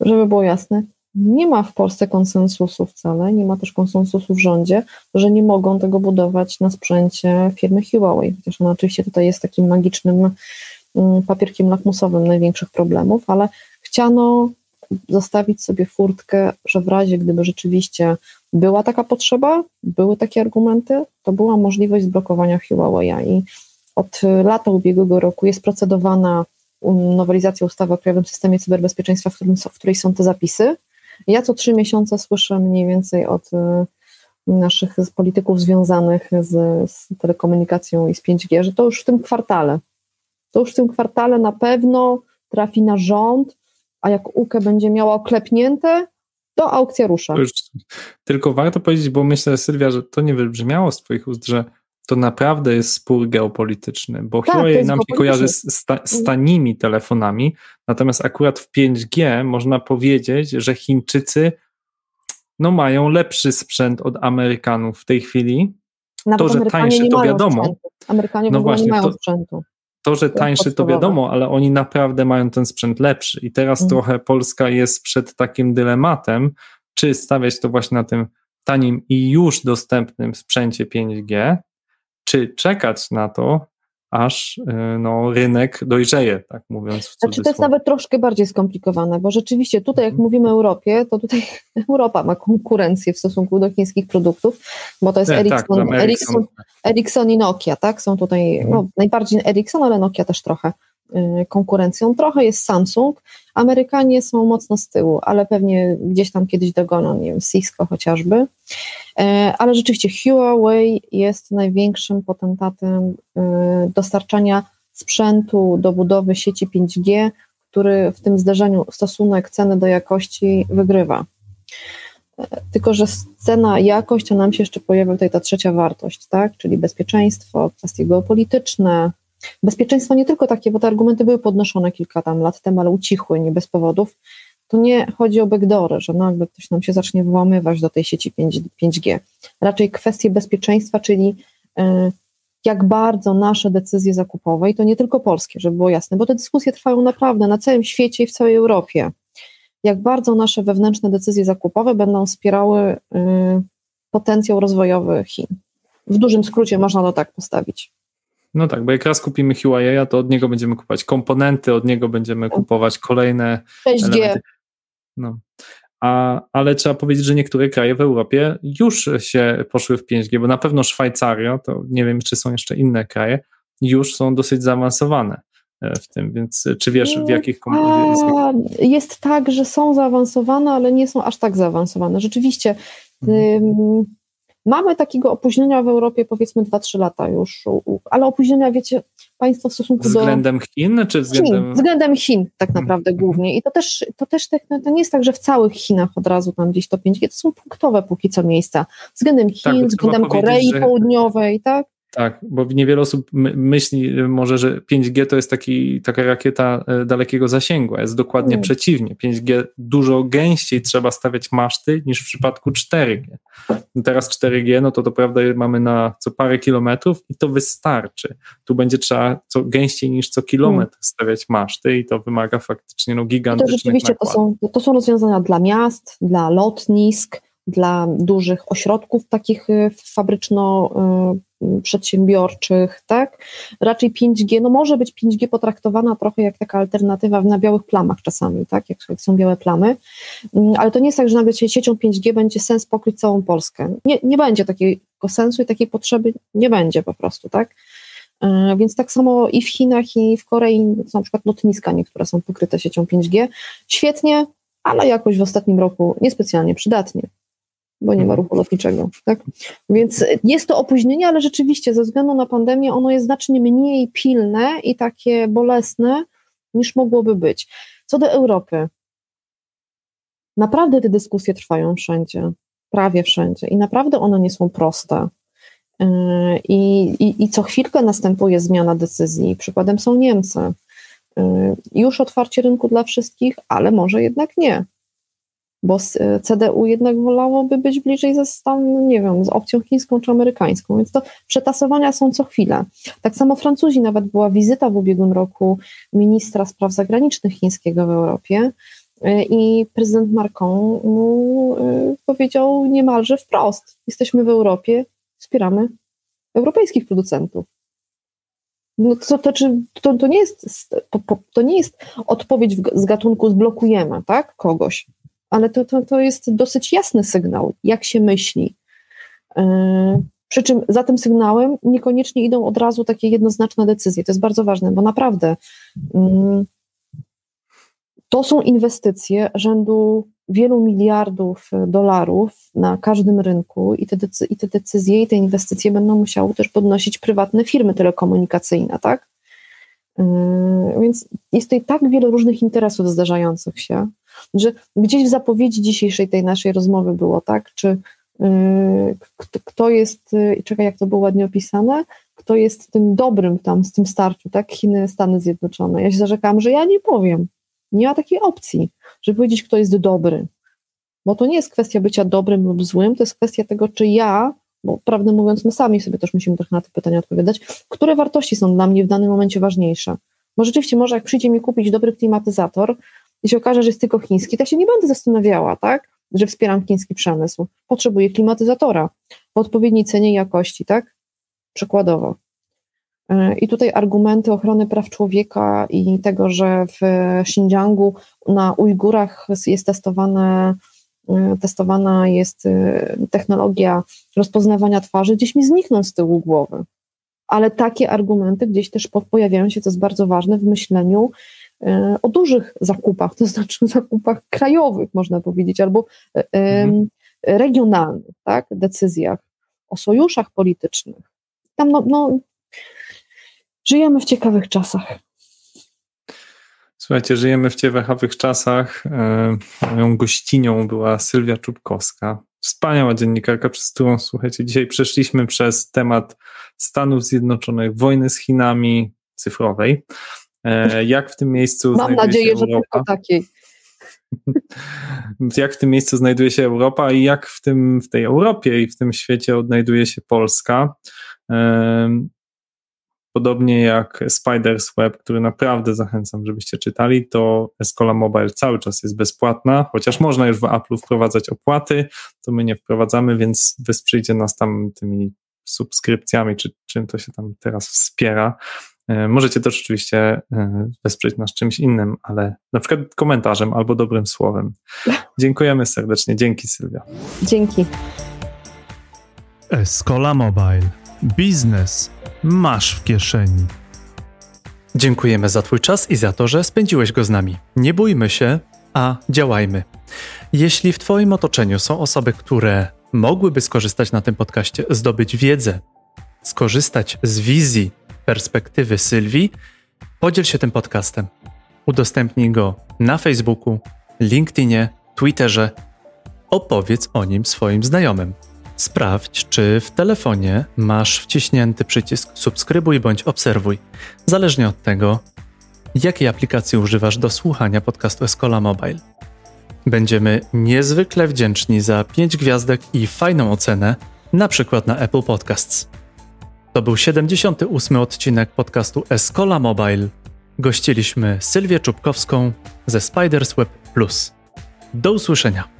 żeby było jasne, nie ma w Polsce konsensusu wcale, nie ma też konsensusu w rządzie, że nie mogą tego budować na sprzęcie firmy Huawei, chociaż ona oczywiście tutaj jest takim magicznym mm, papierkiem lakmusowym największych problemów, ale chciano zostawić sobie furtkę, że w razie gdyby rzeczywiście była taka potrzeba, były takie argumenty, to była możliwość zblokowania Huawei i od lata ubiegłego roku jest procedowana nowelizacja ustawy o Krajowym Systemie Cyberbezpieczeństwa, w, którym, w której są te zapisy, ja co trzy miesiące słyszę mniej więcej od y, naszych polityków związanych z, z telekomunikacją i z 5G, że to już w tym kwartale, to już w tym kwartale na pewno trafi na rząd, a jak UKE będzie miała oklepnięte, to aukcja rusza. Już, tylko warto powiedzieć, bo myślę, Sylwia, że to nie wybrzmiało z Twoich ust, że to naprawdę jest spór geopolityczny, bo tak, Huawei nam się kojarzy z, z, z tanimi telefonami, natomiast akurat w 5G można powiedzieć, że Chińczycy no, mają lepszy sprzęt od Amerykanów w tej chwili. Nawet to, że tańszy, to wiadomo. Sprzętu. Amerykanie no właśnie, nie mają to, sprzętu. To, że tańszy, to wiadomo, ale oni naprawdę mają ten sprzęt lepszy. I teraz mhm. trochę Polska jest przed takim dylematem, czy stawiać to właśnie na tym tanim i już dostępnym sprzęcie 5G, czy czekać na to, aż y, no, rynek dojrzeje, tak mówiąc w Znaczy to jest nawet troszkę bardziej skomplikowane, bo rzeczywiście tutaj jak mhm. mówimy o Europie, to tutaj Europa ma konkurencję w stosunku do chińskich produktów, bo to jest tak, Ericsson, tak, Ericsson, Ericsson i Nokia, tak? Są tutaj mhm. no, najbardziej Ericsson, ale Nokia też trochę. Y, konkurencją. Trochę jest Samsung. Amerykanie są mocno z tyłu, ale pewnie gdzieś tam kiedyś dogoną, nie wiem, Cisco chociażby. E, ale rzeczywiście Huawei jest największym potentatem y, dostarczania sprzętu do budowy sieci 5G, który w tym zderzeniu stosunek ceny do jakości wygrywa. E, tylko, że cena jakość, to nam się jeszcze pojawia tutaj ta trzecia wartość, tak? czyli bezpieczeństwo, kwestie geopolityczne, Bezpieczeństwo nie tylko takie, bo te argumenty były podnoszone kilka tam lat temu, ale ucichły nie bez powodów. To nie chodzi o backdoory, że nagle ktoś nam się zacznie włamywać do tej sieci 5, 5G. Raczej kwestie bezpieczeństwa, czyli y, jak bardzo nasze decyzje zakupowe, i to nie tylko polskie, żeby było jasne, bo te dyskusje trwają naprawdę na całym świecie i w całej Europie, jak bardzo nasze wewnętrzne decyzje zakupowe będą wspierały y, potencjał rozwojowy Chin. w dużym skrócie można to tak postawić. No tak, bo jak raz kupimy Huawei, to od niego będziemy kupować komponenty, od niego będziemy kupować kolejne 6G. elementy. No. A, ale trzeba powiedzieć, że niektóre kraje w Europie już się poszły w 5G, bo na pewno Szwajcaria, to nie wiem, czy są jeszcze inne kraje, już są dosyć zaawansowane e, w tym, więc czy wiesz, w jakich A, Jest tak, że są zaawansowane, ale nie są aż tak zaawansowane. Rzeczywiście. Mhm. Mamy takiego opóźnienia w Europie powiedzmy 2-3 lata już, ale opóźnienia, wiecie, Państwo w stosunku względem do... Chin, czy względem... Chin, względem Chin tak mhm. naprawdę głównie i to też, to też tak, no, to nie jest tak, że w całych Chinach od razu tam gdzieś to 5G, to są punktowe póki co miejsca, względem tak, Chin, tak, względem Korei że... Południowej, tak? Tak, bo niewiele osób myśli może, że 5G to jest taki, taka rakieta e, dalekiego zasięgu, a jest dokładnie mm. przeciwnie. 5G dużo gęściej trzeba stawiać maszty niż w przypadku 4G. Teraz 4G, no to to prawda mamy na co parę kilometrów i to wystarczy. Tu będzie trzeba co gęściej niż co kilometr mm. stawiać maszty i to wymaga faktycznie no, gigantycznych I to rzeczywiście to są, to są rozwiązania dla miast, dla lotnisk, dla dużych ośrodków takich e, fabryczno przedsiębiorczych, tak? Raczej 5G, no może być 5G potraktowana trochę jak taka alternatywa na białych plamach czasami, tak? Jak, jak są białe plamy, mm, ale to nie jest tak, że nagle siecią 5G będzie sens pokryć całą Polskę. Nie, nie będzie takiego sensu i takiej potrzeby nie będzie po prostu, tak? E, więc tak samo i w Chinach, i w Korei, są na przykład lotniska niektóre są pokryte siecią 5G. Świetnie, ale jakoś w ostatnim roku niespecjalnie przydatnie bo nie ma ruchu lotniczego. Tak? Więc jest to opóźnienie, ale rzeczywiście ze względu na pandemię ono jest znacznie mniej pilne i takie bolesne niż mogłoby być. Co do Europy, naprawdę te dyskusje trwają wszędzie, prawie wszędzie i naprawdę one nie są proste. Yy, I, i, I co chwilkę następuje zmiana decyzji. Przykładem są Niemcy. Yy, już otwarcie rynku dla wszystkich, ale może jednak nie bo CDU jednak wolałoby być bliżej ze stanem, nie wiem, z opcją chińską czy amerykańską, więc to przetasowania są co chwilę. Tak samo Francuzi, nawet była wizyta w ubiegłym roku ministra spraw zagranicznych chińskiego w Europie e, i prezydent Macron mu e, powiedział niemalże wprost, jesteśmy w Europie, wspieramy europejskich producentów. No to, to, to, to, nie jest, to nie jest odpowiedź z gatunku zblokujemy tak, kogoś, ale to, to, to jest dosyć jasny sygnał, jak się myśli. E, przy czym za tym sygnałem niekoniecznie idą od razu takie jednoznaczne decyzje. To jest bardzo ważne, bo naprawdę mm, to są inwestycje rzędu wielu miliardów dolarów na każdym rynku i te, decy- i te decyzje i te inwestycje będą musiały też podnosić prywatne firmy telekomunikacyjne, tak? E, więc jest tutaj tak wiele różnych interesów zdarzających się, że gdzieś w zapowiedzi dzisiejszej tej naszej rozmowy było, tak, czy yy, kto jest, yy, czekaj, jak to było ładnie opisane, kto jest tym dobrym tam z tym starciu, tak, Chiny, Stany Zjednoczone. Ja się zarzekam, że ja nie powiem, nie ma takiej opcji, żeby powiedzieć, kto jest dobry, bo to nie jest kwestia bycia dobrym lub złym, to jest kwestia tego, czy ja, bo prawdę mówiąc, my sami sobie też musimy trochę na te pytania odpowiadać, które wartości są dla mnie w danym momencie ważniejsze. Bo rzeczywiście może jak przyjdzie mi kupić dobry klimatyzator, i się okaże, że jest tylko chiński, to ja się nie będę zastanawiała, tak, że wspieram chiński przemysł. Potrzebuję klimatyzatora w odpowiedniej cenie i jakości, tak, przykładowo. E, I tutaj argumenty ochrony praw człowieka i tego, że w Xinjiangu na Ujgurach jest testowane, e, testowana jest e, technologia rozpoznawania twarzy, gdzieś mi znikną z tyłu głowy. Ale takie argumenty gdzieś też pojawiają się, co jest bardzo ważne w myśleniu o dużych zakupach, to znaczy zakupach krajowych, można powiedzieć, albo e, mhm. regionalnych, tak, decyzjach, o sojuszach politycznych. Tam no, no, żyjemy w ciekawych czasach. Słuchajcie, żyjemy w ciekawych czasach. E, moją gościnią była Sylwia Czubkowska, wspaniała dziennikarka, przez którą, słuchajcie, dzisiaj przeszliśmy przez temat Stanów Zjednoczonych, wojny z Chinami cyfrowej. E, jak w tym miejscu Mam nadzieję, że tylko takiej. Jak w tym miejscu znajduje się Europa i jak w, tym, w tej Europie i w tym świecie odnajduje się Polska. Podobnie jak Spider's Web, który naprawdę zachęcam, żebyście czytali, to Escola Mobile cały czas jest bezpłatna, chociaż można już w Apple wprowadzać opłaty, to my nie wprowadzamy, więc wesprzyjcie nas tam tymi subskrypcjami, czy czym to się tam teraz wspiera. E, możecie też oczywiście e, wesprzeć nas czymś innym, ale na przykład komentarzem albo dobrym słowem. Dziękujemy serdecznie. Dzięki Sylwia. Dzięki. Escola Mobile. Biznes masz w kieszeni. Dziękujemy za Twój czas i za to, że spędziłeś go z nami. Nie bójmy się, a działajmy. Jeśli w Twoim otoczeniu są osoby, które mogłyby skorzystać na tym podcaście, zdobyć wiedzę, skorzystać z wizji, perspektywy Sylwii, podziel się tym podcastem. Udostępnij go na Facebooku, LinkedInie, Twitterze. Opowiedz o nim swoim znajomym. Sprawdź, czy w telefonie masz wciśnięty przycisk subskrybuj bądź obserwuj, zależnie od tego, jakiej aplikacji używasz do słuchania podcastu Escola Mobile. Będziemy niezwykle wdzięczni za 5 gwiazdek i fajną ocenę, na przykład na Apple Podcasts. To był 78 odcinek podcastu Escola Mobile. Gościliśmy Sylwię Czubkowską ze Spiders Web Plus. Do usłyszenia.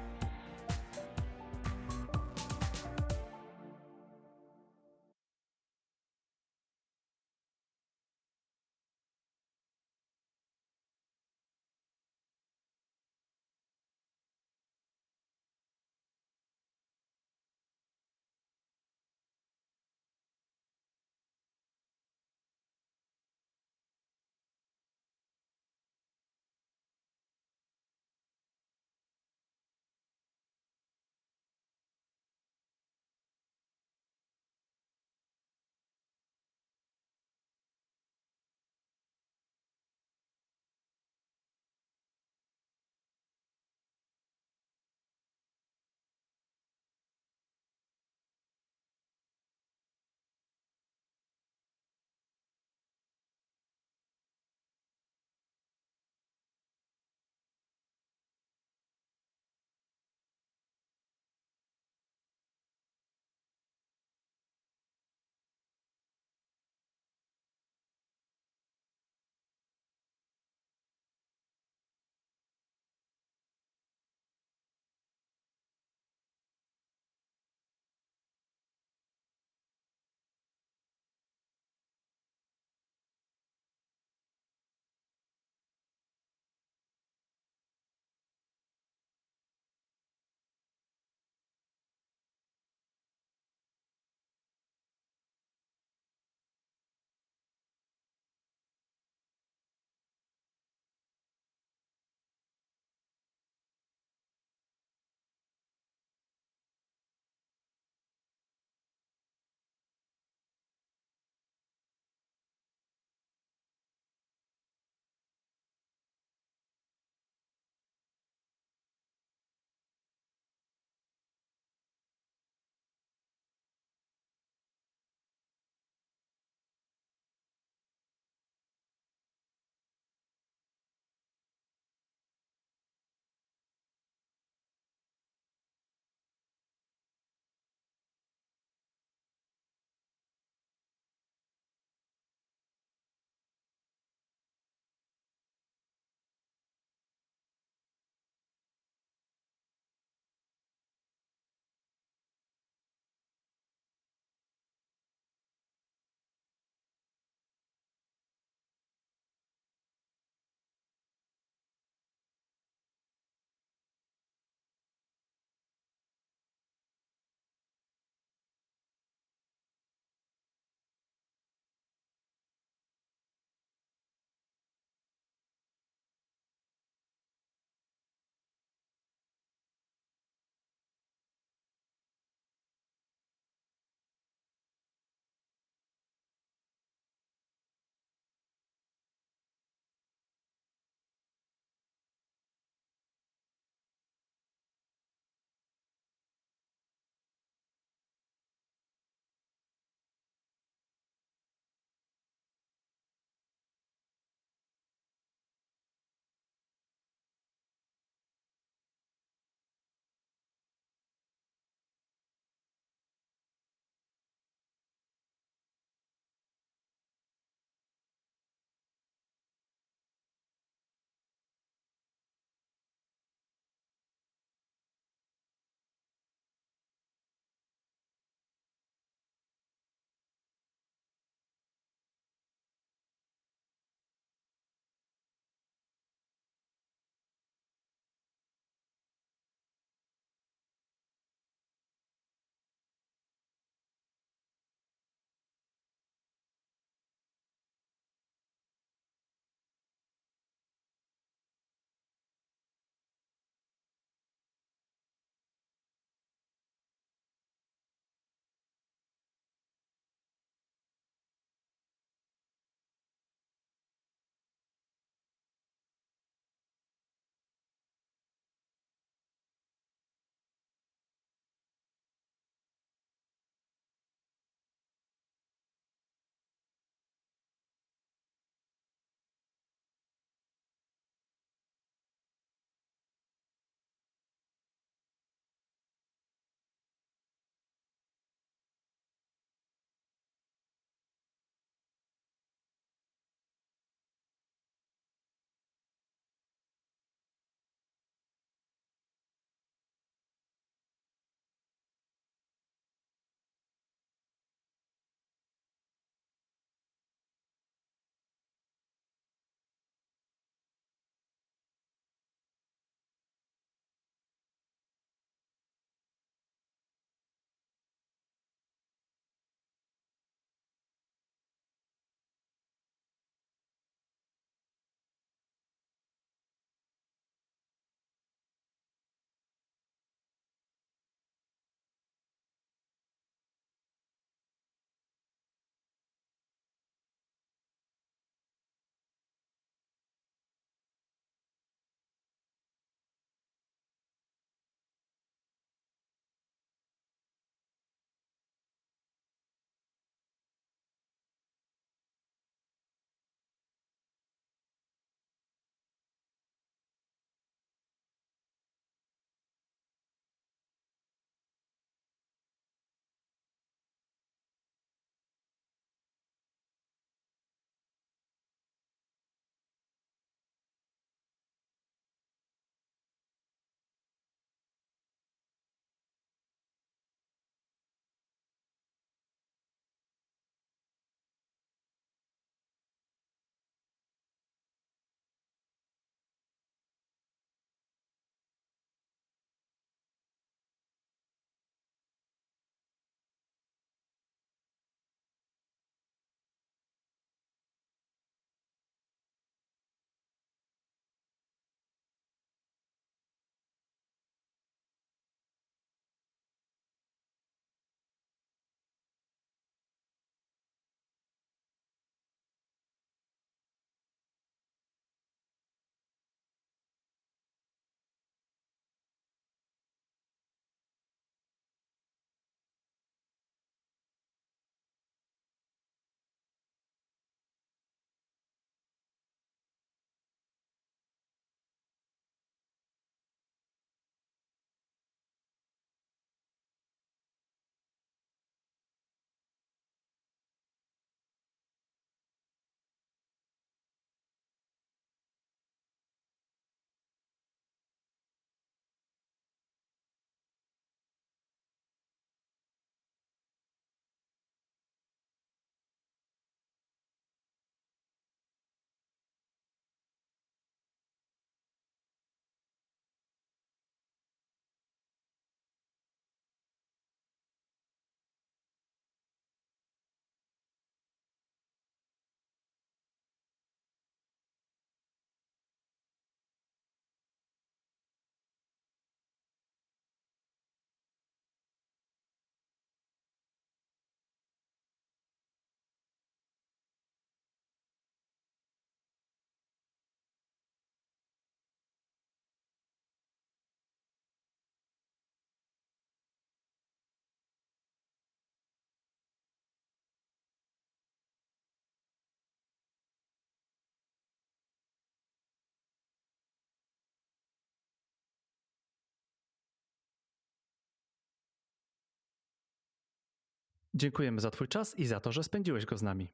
Dziękujemy za Twój czas i za to, że spędziłeś go z nami.